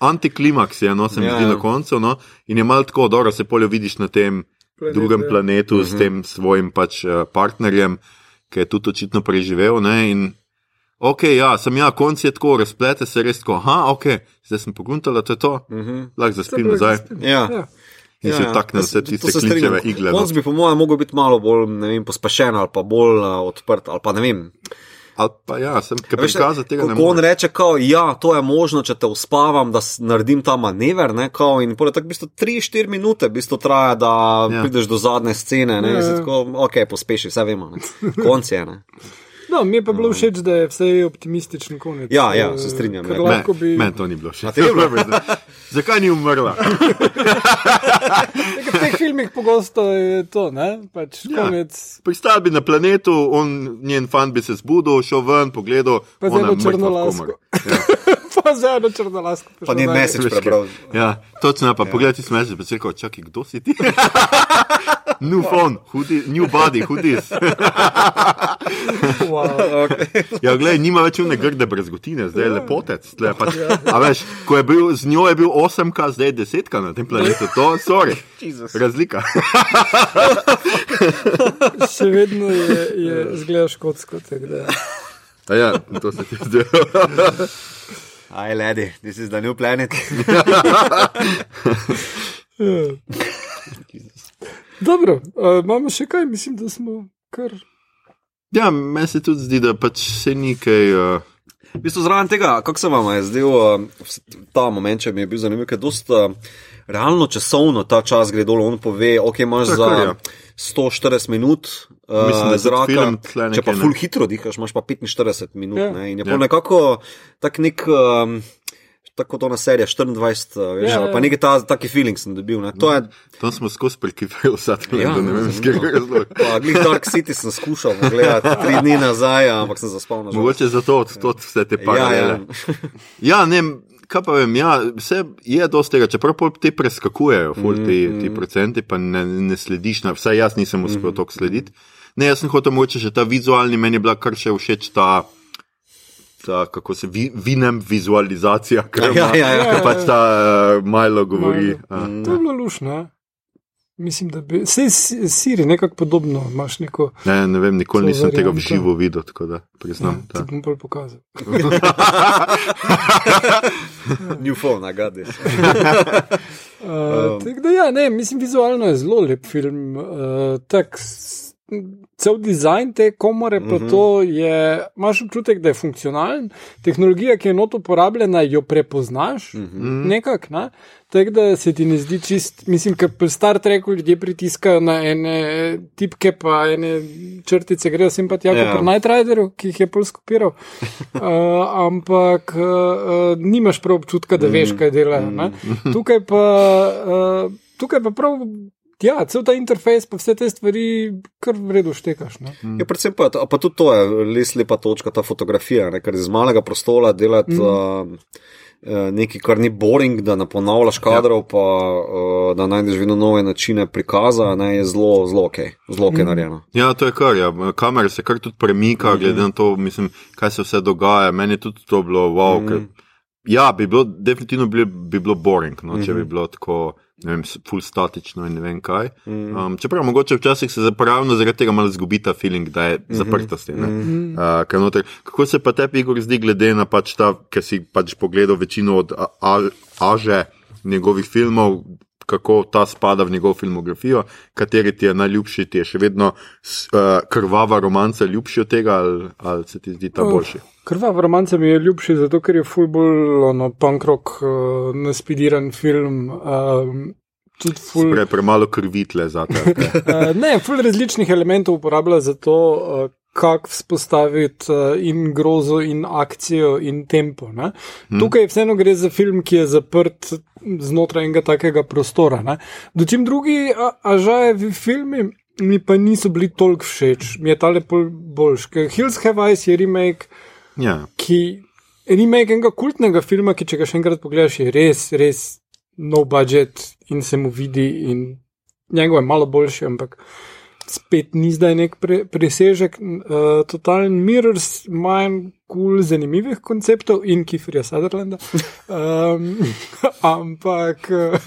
antiklimaks je, no, se mi Ja, zdi ja. na koncu, no, in je malo tako, dobro, se poljo vidiš na tem Planet, drugem ja. planetu Mhm. s tem svojim pač eh, partnerjem, ki je tudi očitno preživel, ne, in ok, ja, sem ja, konc je tako, razplete se res tako, aha, ok, zdaj sem pogruntala, to je to, Mhm. lahko zaspim nazaj. Ja. Ja. In se takne to se- vse tiste klinčeve igle, no. Konc bi, po mojem, mogel biti malo bolj ne vem, pospešen ali pa bolj uh, odprt. Ali pa ne vem. Ali pa ja, sem Veš, prikazati tega ne ko on reče, kao, ja, to je možno, če te uspavam, da naredim ta manever. Ne, kao, in pole tako v bistvu 3-4 minute v bistvu traja, da Ja. ja. prideš do zadnje scene. Ne, Ja, ja, ja. tako, ok, pospeši, vse vemo. Ne. Konc je. Ne. No, mi je pa bilo všeč, da je vse optimističen konec. Ja, ja, se strinjam, ja. Lahko bi. Meni to ni bilo všeč. Bilo? Zakaj ni umrla? V teh filmih pogosto je to, ne? Pač Ja. konec. Pristal bi na planetu, on, njen fan bi se zbudil, šel ven, pogledal, Pa z ona eno je mrtva v črnolasko. komori. Ja. pa za eno črnolasko. Pa njen message prebral. Ja, točno, pa ja. poglej ti smeš, pa si rekel, čakaj, kdo si ti? New phone, who thi- new body, who this? Wow. Okay. Ja, gledaj, nima več une grde brezgotine, zdaj je lepotec. tle Pač, a veš, ko je bil, z njo je bil 8K, zdaj je 10K na tem planetu, to, sorry, Jesus. razlika. Še vedno je, je zgleda škotsko. ja, to se ti zdi. Aj, lady, this is the new planet. Dobro, uh, imamo še kaj, mislim, da smo kar. Ja, meni se tudi zdi, da pač se ni kaj. Uh, V bistvu zraven tega, kako se vam je zdel uh, ta moment, če mi je bil zanimiv, ker dosta uh, realno časovno ta čas gre dol. On pove, ok, imaš Tako, za ja. 140 minut Mislim, da zraka, film če pa nekaj, ne. full hitro dihaš, imaš pa 45 minut. Ja. Ne, in je Ja. ja. nekako tak nek. Um, Tako to na serija 24, uh, veš, Ja, ja, ja. pa neki ta, taki feeling sem dobil. Ne. To je, tam smo skozi prekipeli vsa ta Ja, ne vem, iz katerega razloga. pa Glih Dark City sem skušal pogledati tri dni nazaj, ampak sem zaspal na žalost. Mogoče zato odtot vse te Ja, paralele. ja. Ja, ne, kaj pa vem, ja, vse je dosti tega, čeprav te preskakujejo, ful, ti, Mm, ti procenti, pa ne, ne slediš, na, vsaj jaz nisem uspel toliko slediti. Ne, jaz sem hotel mogoče še ta vizualni, meni je bila kar še všeč ta. Ta, kako se vi, vinem vizualizacija, ker Ja, ja, ja. pač ta uh, Milo govori. Milo. Uh, To je bilo lušno. ja. Mislim, da bi. Sej Siri nekako podobno, imaš neko. ne, ne vem, nikoli To nisem tega v varianta. živo videl, tako da Ja, priznam. ti Ja, bom bolj pokazal. New phone, I got this. Uh, um. da, ja, ne, mislim, vizualno je zelo lep film. Uh, tak, s- cel dizajn te komore, pa Mhm. to je, imaš občutek, da je funkcionalen, tehnologija, ki je not uporabljena, jo prepoznaš, Mhm. nekako, ne? tako da se ti ne zdi čist, mislim, ker pri Star Treku ljudje pritiskajo na ene tipke, pa ene črtice, grejo sem pa tja, Ja. kot pri Night Rideru, ki jih je pol skopiral. Uh, ampak uh, nimaš prav občutka, da veš, kaj delajo. ne. Tukaj pa, uh, tukaj pa prav. Ja, cel ta interfejs, pa vse te stvari, kar v redu štekaš. Ne? Ja, predvsem pa, pa tudi to je res lepa točka, ta fotografija, ne, ker iz malega prostora delati mm. uh, nekaj, kar ni boring, da ne ponavljaš kadrov, ja. pa uh, da najdeš vedno nove načine prikaza, ne, je zelo, zelo ok, zelo ok mm. narejeno. Ja, to je kar, ja. kamera se kar tudi premika, glede na to, mislim, kaj se vse dogaja. Meni je tudi to bilo wow. Mm. Ker, ja, bi bilo, definitivno bi, bi bilo boring, no, če bi bilo tako. Vem, full statično in ne vem kaj. Um, čeprav mogoče včasih se zapravno zaradi tega malo zgubi ta feeling, da je zaprtosti. ne. Uh, ker noter- kako se pa tebi, Igor, zdi, glede na pač ta, ker si pač pogledal večino od Aže njegovih filmov, kako ta spada v njegovo filmografijo, kateri ti je najljubši, ti je še vedno uh, krvava romanca ljubši od tega, ali, ali se ti zdi ta boljši? Krvav romance mi je ljubši, zato ker je ful bolj ono, punk rock, uh, naspidiran film. Tudi ful, Pre, premalo krvitle za. Okay. uh, ne, ful različnih elementov uporablja za to, uh, kako vzpostaviti uh, in grozo, in akcijo, in tempo. Hmm. Tukaj vseeno gre za film, ki je zaprt znotraj enega takega prostora. Ne? Dočim drugi a- ažajevi filmi. Mi pa niso bili toliko všeč, mi je ta lepo boljši. Ker Hills Have Eyes je remake, Ja. ki remake enega kultnega filma, ki če ga še enkrat pogledaš, je res, res no budget in se mu vidi, in njegov je malo boljši, ampak spet ni zdaj nek pre, presežek. Uh, Total Mirrors ima en kul cool, zanimivih konceptov in Kifrija Sutherlanda. Um, ampak. Uh,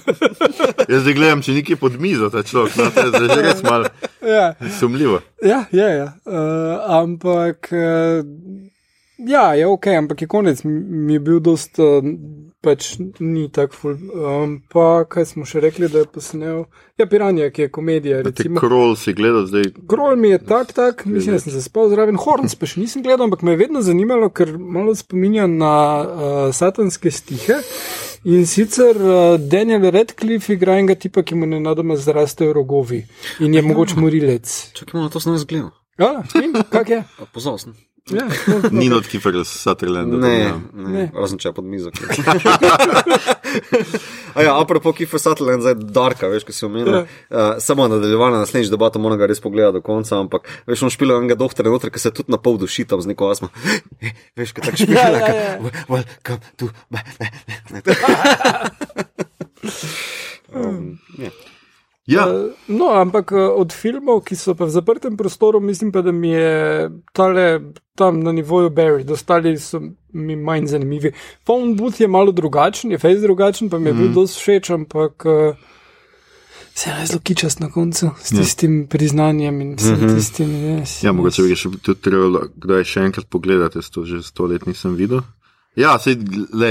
Jaz zdaj gledam, če nekje pod mizo ta človek, no, to je zdaj že res malo ja. sumljivo. Ja, ja, ja. Uh, ampak. Uh, Ja, je ok, ampak je konec. M- Mi je bil dost uh, pač ni tako ful. Um, pa kaj smo še rekli, da je posnel. Ja, Piranja, ki je komedija. Recimo. krol si gledal zdaj. Grol mi je tak, tak, mislim, da sem se spal zraven. Horns pa še nisem gledal, ampak me je vedno zanimalo, ker malo spominja na uh, satanske stihe. In sicer uh, Daniel Radcliffe igra enega tipa, ki mu nenadoma zrastejo rogovi in je mogoče morilec. Čakaj, malo to sem jaz gledal. Ja, in kak je? Pozval sem. Ja, no. Ni not Kiefer Sutherland. Ne, ja. ne, Ne. razen če je pod mizo. A ja, apropo Kiefer Sutherland, zdaj Darka, veš, ki si omenil. Uh, samo nadaljevanje naslednjič debato moram ga res pogledati do konca, ampak veš, on špila enega doktora noter, ki se tudi na pol duši tam z neko asmo. Veš, kaj tako špila, Ja, ja, ja. "Wel- welcome to um, ja. Ja. Uh, no, ampak uh, od filmov, ki so pa v zaprtem prostoru, mislim pa, da mi je tale tam na nivoju Barry, ostali so mi manj zanimivi. Phone Booth je malo drugačen, je face drugačen, pa mi je bil Mhm. dosti všeč, ampak uh, se je zelo kičast na koncu s tistim priznanjem in vsem tistim. Yes, Ja, mogoče bi še tudi trebalo, kdaj še enkrat pogledati, jaz to že sto let nisem videl. Ja, se,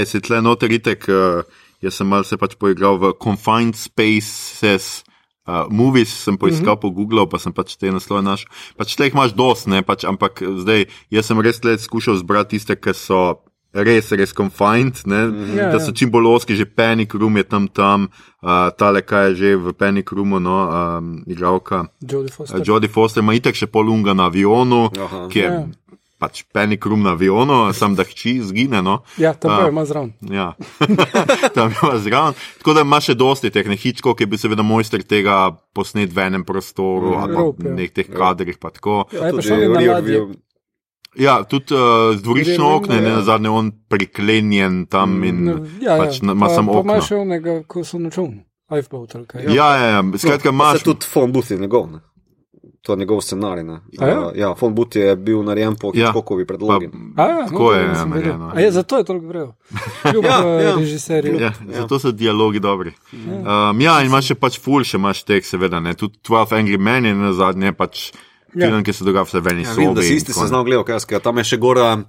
se tle noter itek, uh, jaz sem malce pač poigral v Confined Spaces. Uh, movies sem poiskal mm -hmm. po Googlu, pa sem pač te naslove našel. Pač te jih imaš dost, ne, pač, ampak zdaj jaz sem res le skušal zbrati tiste, ki so res, res confined, ne, mm -hmm. Da ja. so čim bolj oski, že Panic Room je tam tam, uh, tale kaj je že v Panic Roomu, no, um, igralka. Jodie Foster. Jodie Foster ima itek še polunga na avionu, Aha. ki je Ja. Pač Panic Room na avionu, sam da hči zgine. No. Ja, tam A. pa je ima zraven. Ja, tam je zraven. Tako da ima še dosti teh nehičkov, ki bil seveda mojster tega posnet v enem prostoru, mm, ali pa ja. v nek teh kadrih. Pa tako. Ja, pa Tudi ladji. view. ja, tudi uh, z dvorišče Gremo, okne, ne ja. na zadnje on priklenjen tam in Ja, pač ja. ima Pa- samo pa okno. ima še onega, ko so na čovnu. Lifeboat ali kaj. Ja, ja, ja. skratka, Pa imaš. se tudi Phone Booth je njegov. Ne? To je njegov scenarij. Ne? Ja? Ja, Phone Booth je bil narejen po Ja. Hitchcockovi Pa, predlogi. A, ja, tako je nisem vedel. narejeno. A je zato je toliko. Kljub Ja, ja, ja. ja. režiserju. Ja, zato so dialogi dobri. Um, ja, in imaš še pač ful, še imaš tek, seveda, ne. Tudi 12 Angry Men je na zadnje pač Ja. film, ki se dogaja vse v eni Ja, sobi. vidim, da si in isti seznam gledal, kaj skaj. Tam je še gora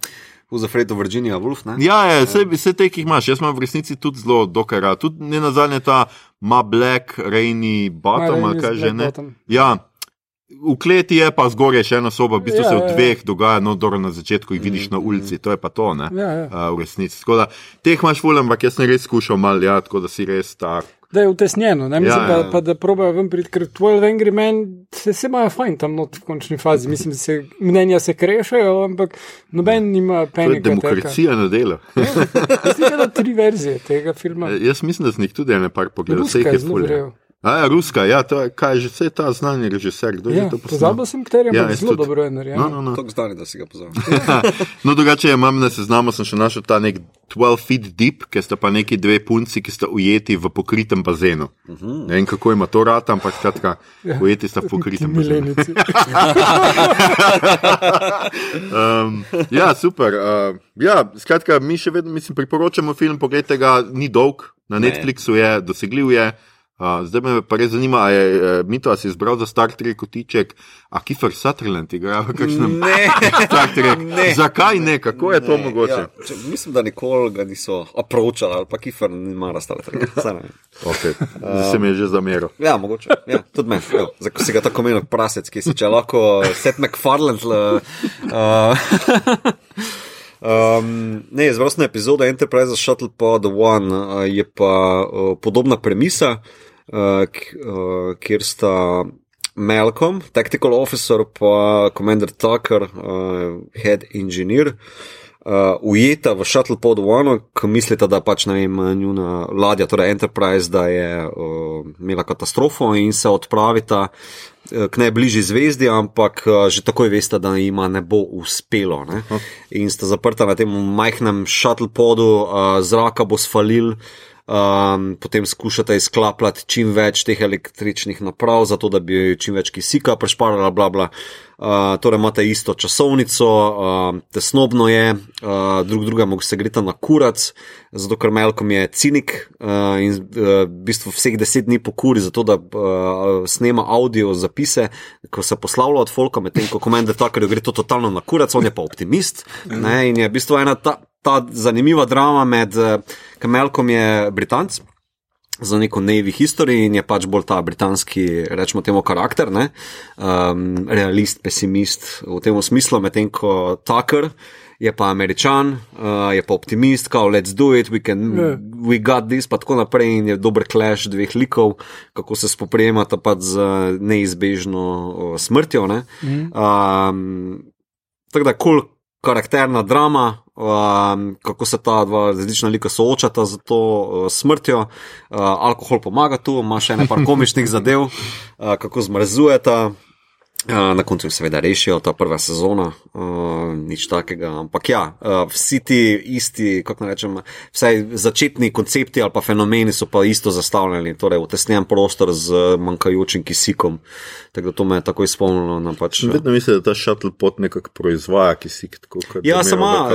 of Virginia Woolf. Ne? Ja, ja, vse, vse te, ki jih imaš. Jaz imam v resnici tudi zelo dokaj rad. Tudi ne na zadnje ta Ma Black, Rainy Bottom, Ma Rainy kaj že ne. Bottom. Ja. V kleti je pa zgoraj še ena soba, v bistvu Ja, se v ja, ja. dveh dogaja, no, dobro na začetku jih vidiš na ulici, to je pa to, ne, Ja, ja. Uh, v resnici. Tako da teh imaš ful, ampak jaz sem res skušal mal, ja, tako da si res tak. Da je utesnjeno, ne mislim, Ja, ja, ja. pa, pa da probejo ven priti, ker 12 Angry Men se, se imajo fajn tam not v končni fazi. Mislim, da se mnenja se krešajo, ampak noben nima penika. demokracija na delu. Mislim, da tri verzije tega filma. Jaz mislim, da sem jih tudi ene par pogledal, vse jih je je zelo ful. ja. A ja, ruska, ja, to je, kaj je že, vse ta znani režiser, kdo je Ja, že to posnel? pozabil sem, kateri, Ja, ampak jaz zelo tudi. dobro je narejeno. No, no, no. Tako zdani, da si ga pozval. no, drugače imam na seznamu, sem še našel ta nek 12 feet deep, ki sta pa neki dve punci, ki sta ujeti v pokritem bazenu. Uh -huh. Ne vem, kako ima to rata, ampak skratka, ujeti sta v pokritem bazenu. Um, ja, super. Uh, ja, skratka, mi še vedno mislim, priporočamo film, pogledajte ga, ni dolg, na Netflixu je, dosegljiv je. Uh, zdaj me pa res zanima, a je uh, Mito, si izbral za Star Trek kotiček, a Kiefer Sutherland igra v kakšnem Ne. Star Trek. Ne. Zakaj ne, kako je to mogoče? Ja, če, mislim, da nikoli ga niso approachali, ali pa Kifr ni mara Star Trek. Ne. Okay. Zdaj se mi je že zameril. Ja, mogoče. Ja, tudi meni. evo, Zdaj, ko si ga tako menil, prasec, ki si če lahko Seth MacFarlane. Uh, Um, ne, izvrstna epizoda Enterprise Shuttle Pod One uh, je pa uh, podobna premisa, uh, uh, kjer sta Malcolm, tactical officer, pa Commander Tucker, uh, head engineer, uh, ujeta v Shuttle Pod One, ko mislita, da pač ne vem, njuna ladja, torej Enterprise, da je uh, imela katastrofo in se odpravita eh, k najbližji zvezdi, ampak eh, že takoj veste, da jima ne bo uspelo. Ne? In sta zaprta na tem majhnem shuttle podu, uh, zraka bo sfalil. Um, potem skušate izklapljati čim več teh električnih naprav, zato da bi čim več kisika prešparala, bla, bla. Torej imate isto časovnico, uh, tesnobno je, uh, drug drugemu se grita na kurac, zato ker Melkom je cinik uh, in uh, v bistvu vseh deset dni pokuri, zato da uh, snema audio zapise, ko se poslavlja od Folka, medtem ko komende Tuckerju gre to totalno na kurac, on je pa optimist. Ne, in je v bistvu ena ta ta zanimiva drama med uh, Kamelkom je Britanc. Za neko Navy history in je pač bolj ta britanski, rečemo temu, karakter, um, realist, pesimist v tem smislu, medtem ko Tucker je pa američan, uh, je pa optimist, kao let's do it, we, can, yeah. we got this, pa tako naprej in je dober clash dveh likov, kako se spoprijemata pač z neizbežno uh, smrtjo. Ne? Mm. Um, tako da, kul cool karakterna drama. Um, kako se ta dva različna lika soočata z to uh, smrtjo. Uh, alkohol pomaga tu, ima še nekaj komičnih zadev, uh, kako zmrzujeta, na koncu, seveda, rešijo ta prva sezona, uh, nič takega. Ampak ja, uh, vsi ti isti, kako naj rečem, vsaj začetni koncepti ali pa fenomeni so pa isto zastavljeni, torej utesnjen prostor z manjkajočim kisikom. Tako da to me je takoj spomnilo. Na pač, Vedno mislim, da ta shuttle pot nekako proizvaja kisik. Tako, ja, sama,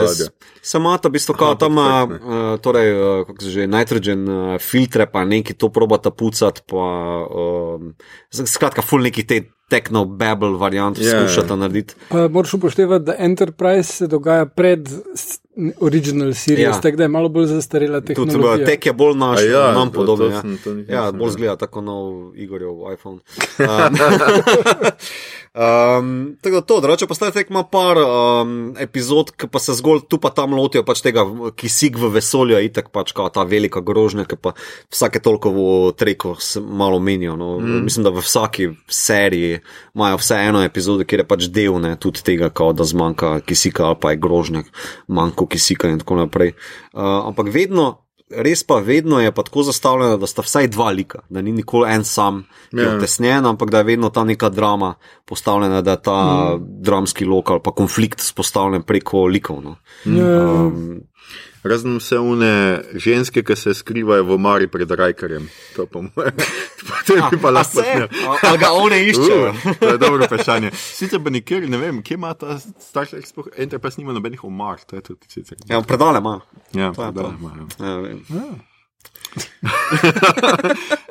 sama ta bistvo, kao tam, uh, torej, uh, kako se že, nitrogen uh, filtre, pa neki to probata pucati, pa uh, skratka, full neki te techno-babble variant yeah. Ja, ja. skušata narediti. Pa moraš upoštevati, da Enterprise se dogaja pred original series, ja. tako da je malo bolj zastarela tehnologija. Tudi tek je bolj naš, ja, nam podoben. Ja, ja bolj zgleda tako nov Igorjev iPhone. Um, Um, tako da to, drugače pa zdaj ima par um, epizod, ki pa se zgolj tu pa tam lotijo pač tega kisik v vesolju, in tako pač kao ta velika grožnja, ki pa vsake toliko v treko malo menijo. No. Mm. Mislim, da v vsaki seriji imajo vse eno epizodo, kjer je pač del ne, tudi tega, kao, da zmanjka kisika ali pa je grožnja, manjko kisika in tako naprej. Uh, ampak vedno res pa vedno je pa tako zastavljeno, da sta vsaj dva lika, da ni nikoli en sam, ki je ja. tesnjen, ampak da je vedno ta neka drama postavljena, da je ta mm. dramski lokal pa konflikt spostavljen preko likov. No. Ja. Um, Razen vse une ženske, ki se skrivajo v Mari pred Rajkarjem. To pa moje. Potem bi pa lahko. Ali ga one iščejo? Uh, to je dobro vprašanje. Sicer pa nikjer ne vem, kje ima ta starša eksport. Enterprise nima nobenih omar. To je tudi sicer. Ja, predale ima. Ja, predale ima. Ja. Ja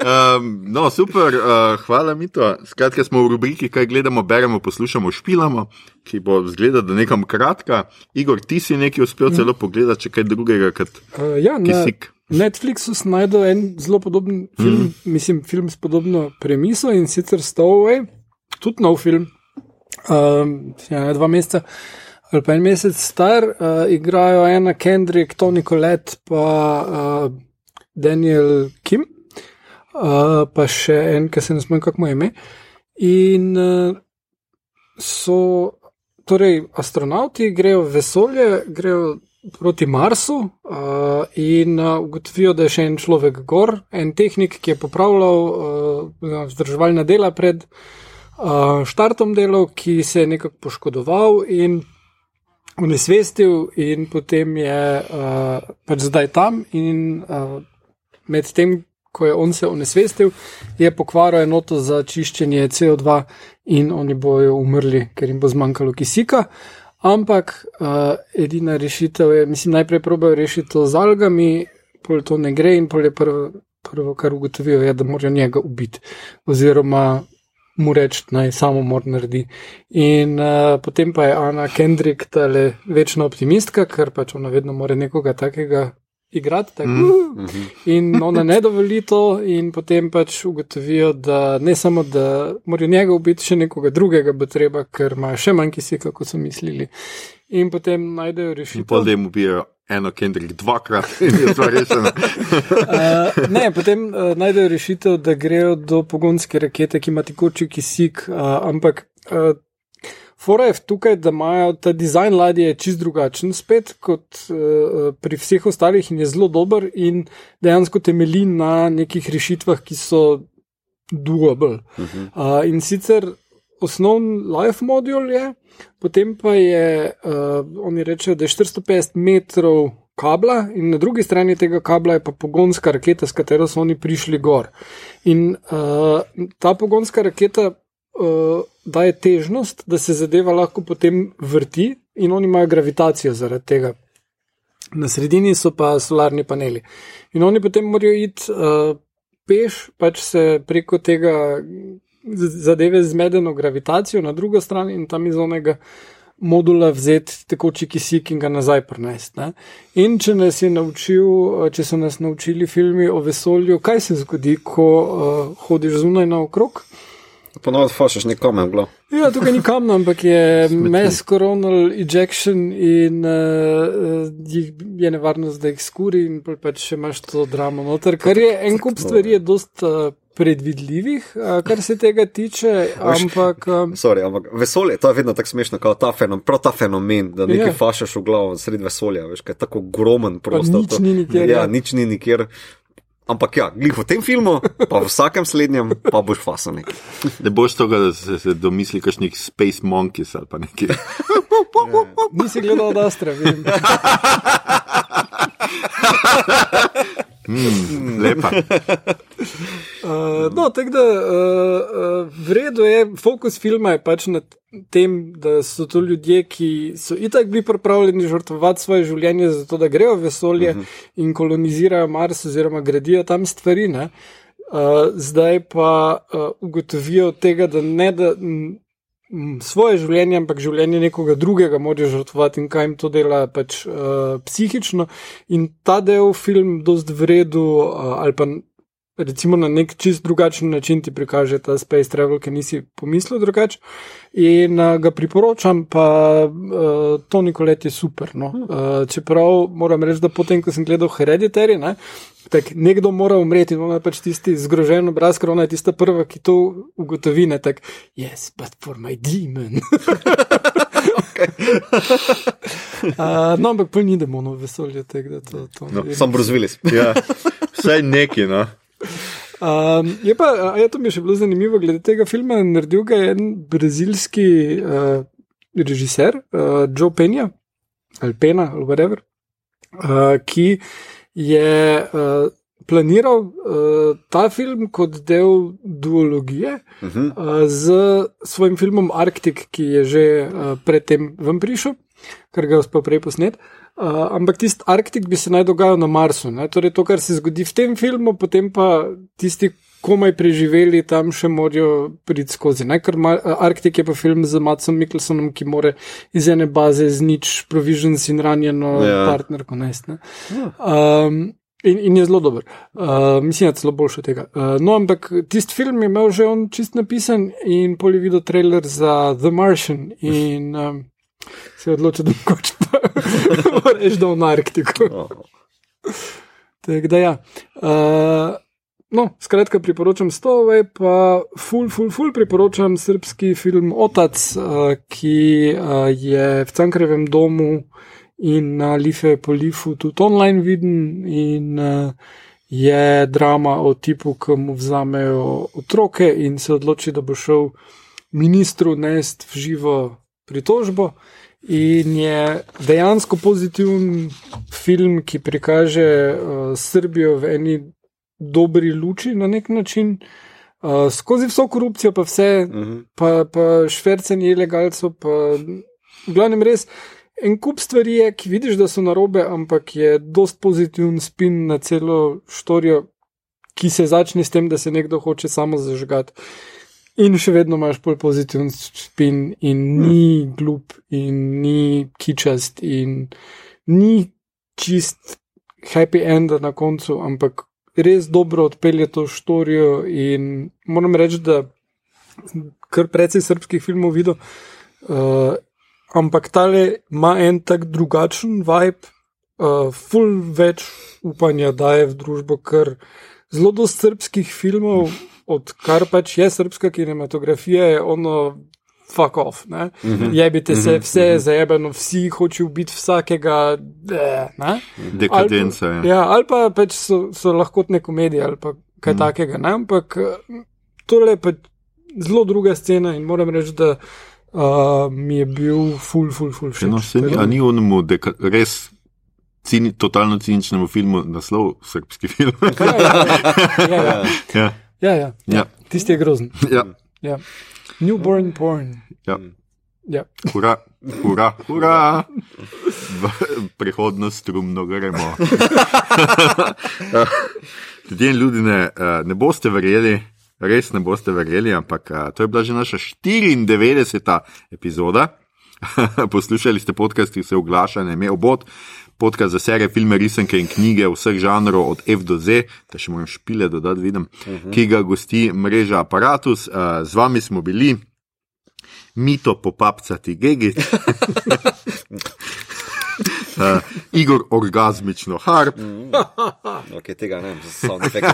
um, no, super, uh, hvala mi to. Skratka, smo v rubriki, kaj gledamo, beremo, poslušamo, špilamo, ki bo zgleda, da nekam kratka. Igor, ti si nekaj uspel celo pogledati, če kaj drugega kot uh, ja, kisik. Na Netflixu sem najdel en zelo podoben film, mm. mislim, film s podobno premiso in sicer Stowaway, tudi nov film, um, ja, dva meseca. Ali pa en mesec star, uh, igrajo ena Kendrick, Tony Collette, pa uh, Daniel Kim, uh, pa še en, ki se ne spomnim, kako mu je ime. In uh, so, torej, astronauti grejo v vesolje, grejo proti Marsu uh, in uh, ugotovijo, da je še en človek gor, en tehnik, ki je popravljal uh, vzdrževalna dela pred uh, štartom delov, ki se je nekako poškodoval in unesvestil, in potem je uh, pač zdaj tam in uh, medtem ko je on se onesvestil, je pokvaril enoto za čiščenje CO2 in oni bojo umrli, ker jim bo zmanjkalo kisika. Ampak uh, edina rešitev je, mislim, najprej probejo rešiti to z algami, pol to ne gre in pol je prvo, prvo kar ugotovijo, je, da morajo njega ubiti oziroma mu reči, naj samo mor naredi. In uh, potem pa je Ana Kendrick, ta le večna optimistka, ker pač ona vedno more nekoga takega igrati. Tako, mm -hmm. In ona ne dovoli to, in potem pač ugotovijo, da ne samo, da morajo njega ubiti, še nekoga drugega bo treba, ker ima še manj kisika, kot so mislili. In potem najdejo rešitev. Pol da jim ubijajo eno Kendrick dvakrat in je to rešeno. uh, ne, potem uh, najdejo rešitev, da grejo do pogonske rakete, ki ima tekoči kisik, uh, ampak. Uh, Fora je tukaj, da imajo ta dizajn ladje čist drugačen spet kot uh, pri vseh ostalih in je zelo dober in dejansko temelji na nekih rešitvah, ki so doable. Uh -huh. uh, in sicer osnovni life modul je, potem pa je, uh, oni rečejo, da je 450 metrov kabla in na drugi strani tega kabla je pa pogonska raketa, s katero so oni prišli gor. In uh, ta pogonska raketa uh, daje težnost, da se zadeva lahko potem vrti, in oni imajo gravitacijo zaradi tega. Na sredini so pa solarni paneli. In oni potem morajo iti uh, peš, pač se preko tega zadeve z medeno gravitacijo na drugo stran in tam iz onega modula vzeti tekoči kisik in ga nazaj prenesti. ne. In če nas je naučil, eh, če so nas naučili filmi o vesolju, kaj se zgodi, ko uh, hodiš zunaj naokrog. Ponovno fašiš nekomu v glav. Ja, tukaj ni kamna, ampak je mass coronal ejection in uh, je nevarnost, da jih skuri in pol pač še imaš to dramo noter, kar je en kup stvari, je dost uh, predvidljivih, uh, kar se tega tiče, ampak. Um, Sorry, ampak vesolje, to je vedno tako smešno, kot ta fenomen, prav ta fenomen, da nekaj Ja. fašiš v glavo sredi vesolja, veš, kaj je tako ogromen prostor. nič to- ni nikjer, Ja, ja. nič ni nikjer. Ampak ja, glih v tem filmu, pa v vsakem slednjem, pa boš fasen. Ne boš tega, da se, se domisli kakšnih Space Monkeys ali pa nekaj. nisi gledal od Astra, vidim. Mm, lepa. Uh, no, tako da uh, uh, v redu je, fokus filma je pač na tem, da so to ljudje, ki so itak bili pripravljeni žrtvovati svoje življenje za to, da grejo v vesolje uh -huh. in kolonizirajo Mars oziroma gradijo tam stvari. Ne? Uh, zdaj pa uh, ugotovijo tega, da ne da. M, m, Svoje življenje, ampak življenje nekoga drugega morajo žrtvovati in kaj jim to dela pač uh, psihično. In ta del film, dost vredu, uh, ali pa recimo na nek čist drugačen način ti prikaže ta space travel, ki nisi pomislil drugače. In uh, ga priporočam, pa uh, Tony Colette je super. No. Uh, čeprav moram reči, da potem, ko sem gledal Hereditary, ne, tak nekdo mora umreti in ona je pač tisti zgrožen obraz, ker ona je tista prva, ki to ugotovi. Ne, tak, yes, but for my demon. uh, no, ampak pol ni demonov v vesolju, tako da to. to No, Sam Bruce Willis. Ja, vsaj neki, no. Um, je pa, ja, to mi je še bilo zanimivo, glede tega filma. Naredil ga je en brazilski uh, režiser, uh, Joe Pena ali Pena ali whatever, uh, ki je uh, planiral uh, ta film kot del duologije Uh -huh. uh, z svojim filmom Arctic, ki je že uh, predtem vam prišel, kar ga je uspel prej posnet. Uh, ampak tisti Arktik bi se naj dogajal na Marsu. Ne? Torej, to, kar se zgodi v tem filmu, potem pa tisti, komaj preživeli, tam še morajo priti skozi. Ne? Ker Ma- Arktik je pa film z Matsom Mikkelsonom, ki more iz ene baze z nič, provisions in ranjeno Ja. ja. partnerko nesti. Um, In, in je zelo dober. Uh, mislim, da je celo boljši od tega. Uh, no, ampak tisti film je imel že on čist napisan in pol je videl trailer za The Martian in um, se je odločil, da mogoče pa reči, da v Arktiku. Oh. Tako da ja. Uh, no, skratka, priporočam Stovej, pa ful, ful, ful priporočam srpski film Otac, uh, ki uh, je v Cankrevem domu in na Life po Lifu tudi online viden in uh, je drama o tipu, ki mu vzamejo otroke in se odloči, da bo šel ministru nest v živo pritožbo. In je dejansko pozitiven film, ki prikaže uh, Srbijo v eni dobri luči na nek način, uh, skozi vso korupcijo, pa vse, Uh -huh. pa, pa švercanje ilegalcev, pa v glavnem res. En kup stvari je, ki vidiš, da so narobe, ampak je dost pozitiven spin na celo štorijo, ki se začne s tem, da se nekdo hoče samo zažgati. In še vedno imaš bolj pozitiven spin, in ni glup, in ni kičast, in ni čist happy end na koncu, ampak res dobro odpelje to štorijo. In moram reči, da kar precej srpskih filmov videl, uh, ampak tale ima en tak drugačen vibe, uh, full več upanja daje v družbo, ker zelo dosti srpskih filmov, odkar pač je srpska kinematografija, je ono. Fuck off, ne? Jebite se, vse je zajebano, vsi hočejo biti vsakega, ne? Dekadenca. Ali, Ja. ja, ali pa pač so, so lahkotne komedije ali pa kaj mm. takega. Ne? Ampak tole je pa zelo druga scena in moram reči, da uh, mi je bil full, full, full Ja, No, všeč. se ni, ni onemu deka, res cini, totalno ciničnemu filmu naslov srpski film. Ja, ja, ja, ja, ja, ja, ja. ja, Tisti je grozen. ja, Ja. Newborn porn. ja. Ja. Hura, hura, hura. V prihodnost strumno gremo. Ljudje in ljudje, ne boste verjeli, res ne boste verjeli, ampak a, to je bila že naša 94. epizoda. Poslušali ste podcast, ki se oglaša na ime Obod, podcast za serije, filme, risanke in knjige vseh žanrov, od F do Z, da še moram špile dodati, vidim, uh -huh. ki ga gosti mreža Apparatus. Uh, z vami smo bili, mito popapcati gegi. Uh, Igor, orgasmično harp. Mm. Okay, tega ne, samo efekt.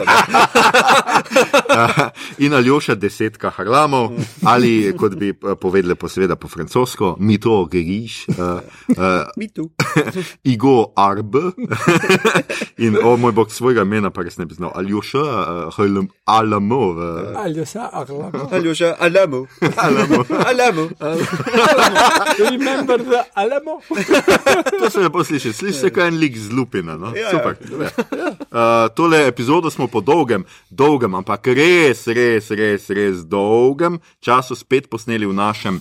In Aljoša, desetka harlamov, ali kot bi povedali, po sveda po francosko, mi to geriš. Uh, uh, mi tu. Igo arb. In o moj bog, svojega imena pa res ne bi znal. Aljoša, uh, alamo. Aljoša, alamo. Aljoša, alamo. Alamo. Alamo. Remember the alamo? to se lepo sliši, sliši se kot en lik z lupina. No? Ja, Super. Ja. Uh, tole epizodo smo po dolgem, dolgem, ampak res, res, res, res dolgem času spet posneli v našem.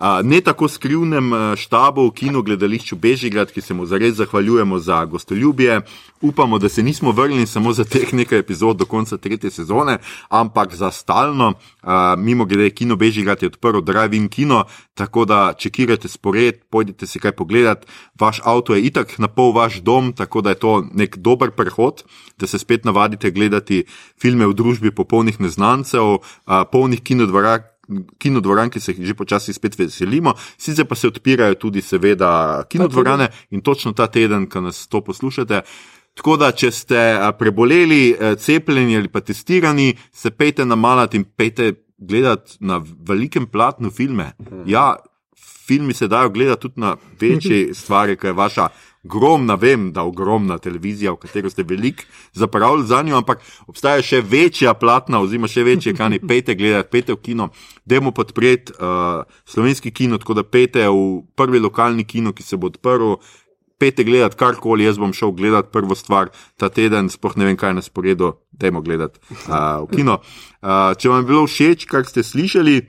Ne tako skrivnem štabu v kinu gledališču Bežigrad, ki se mu zares zahvaljujemo za gostoljubje. Upamo, da se nismo vrnili samo za teh nekaj epizod do konca tretje sezone, ampak za stalno. Uh, mimo grede, kino Bežigrad je odprl Drive-in kino, tako da čekirate spored, pojdite si kaj pogledat. Vaš avto je itak na pol vaš dom, tako da je to nek dober prehod, da se spet navadite gledati filme v družbi popolnih neznancev, uh, polnih kinodvorak kinodvoran, ki se jih že počasi spet veselimo, sicer pa se odpirajo tudi, seveda, kinodvorane in točno ta teden, ko nas to poslušate. Tako da, če ste preboleli, cepljeni ali pa testirani, se pejte na malat in pejte gledati na velikem platnu filme. Ja, filmi se dajo gledati tudi na večje stvari, kot je vaša ogromna, vem, da ogromna televizija, v katero ste veliko zapravili za njo, ampak obstaja še večja platna, oziroma še večje, kaj ne pete gledati, pete v kino, demo podpreti uh, slovenski kino, tako da pete v prvi lokalni kino, ki se bo odprl. Pete gledati karkoli, jaz bom šel gledati prvo stvar ta teden, sploh ne vem, kaj na sporedu, dajmo gledati uh, v kino. Uh, če vam je bilo všeč, kar ste slišali,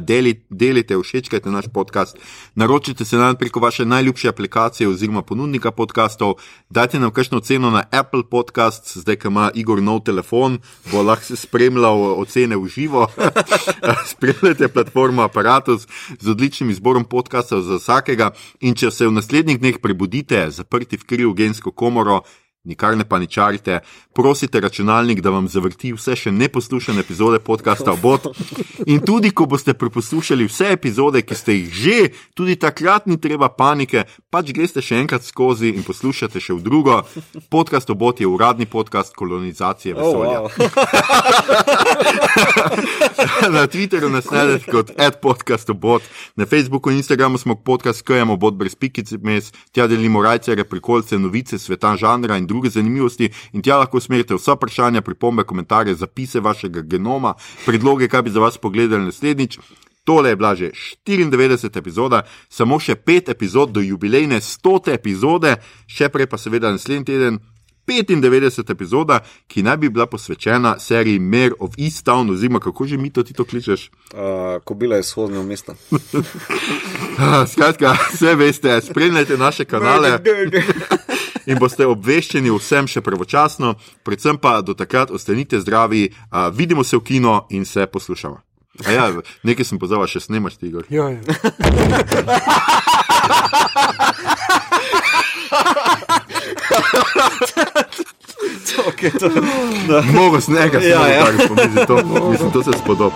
Delite, delite, všečkajte naš podcast, naročite se nam preko vaše najljubše aplikacije oziroma ponudnika podkastov, dajte nam kakšno ceno na Apple Podcast, zdaj, ko ima Igor nov telefon, bo lahko spremljal ocene v živo. Spremljate platformo Apparatus z odličnim izborom podkastov za vsakega. In če se v naslednjih dneh prebudite, zaprti v kriv gensko komoro, Nikar ne paničarite, prosite računalnik, da vam zavrti vse še neposlušane epizode podcasta Bot. In tudi, ko boste preposlušali vse epizode, ki ste jih že, tudi takrat ni treba panike, pač greste še enkrat skozi in poslušate še v drugo. Podcast Bot je uradni podcast kolonizacije vesolja. Oh, wow. na Twitterju nas najdete kot adpodcastobot, na Facebooku in Instagramu smo podcast Kajamo Bot brez pikice mes, tja delimo rajcere, prikolce, novice, sveta žanra in druge zanimivosti in tja lahko usmerite vsa vprašanja, pripombe, komentarje, zapise vašega genoma, predloge, kaj bi za vas pogledali naslednjič. Tole je bila že 94 epizoda, samo še 5 epizod do jubilejne 100 epizode, še prej pa seveda naslednji teden. 95 epizoda, ki naj bi bila posvečena seriji Mare of Easttown, oziroma kako že mi to ti to kličeš? Uh, ko bila je shodna v mestu. Skratka, vse veste, spremljajte naše kanale in boste obveščeni vsem še pravočasno, predvsem pa do takrat ostanite zdravi, uh, vidimo se v kino in se poslušamo. Ja, nekaj sem pozval, še snemaš ti, Igor. Ja, ja. Okay, to, Mogoče nekaj, ja, ja. to, mislim, to se spodobi.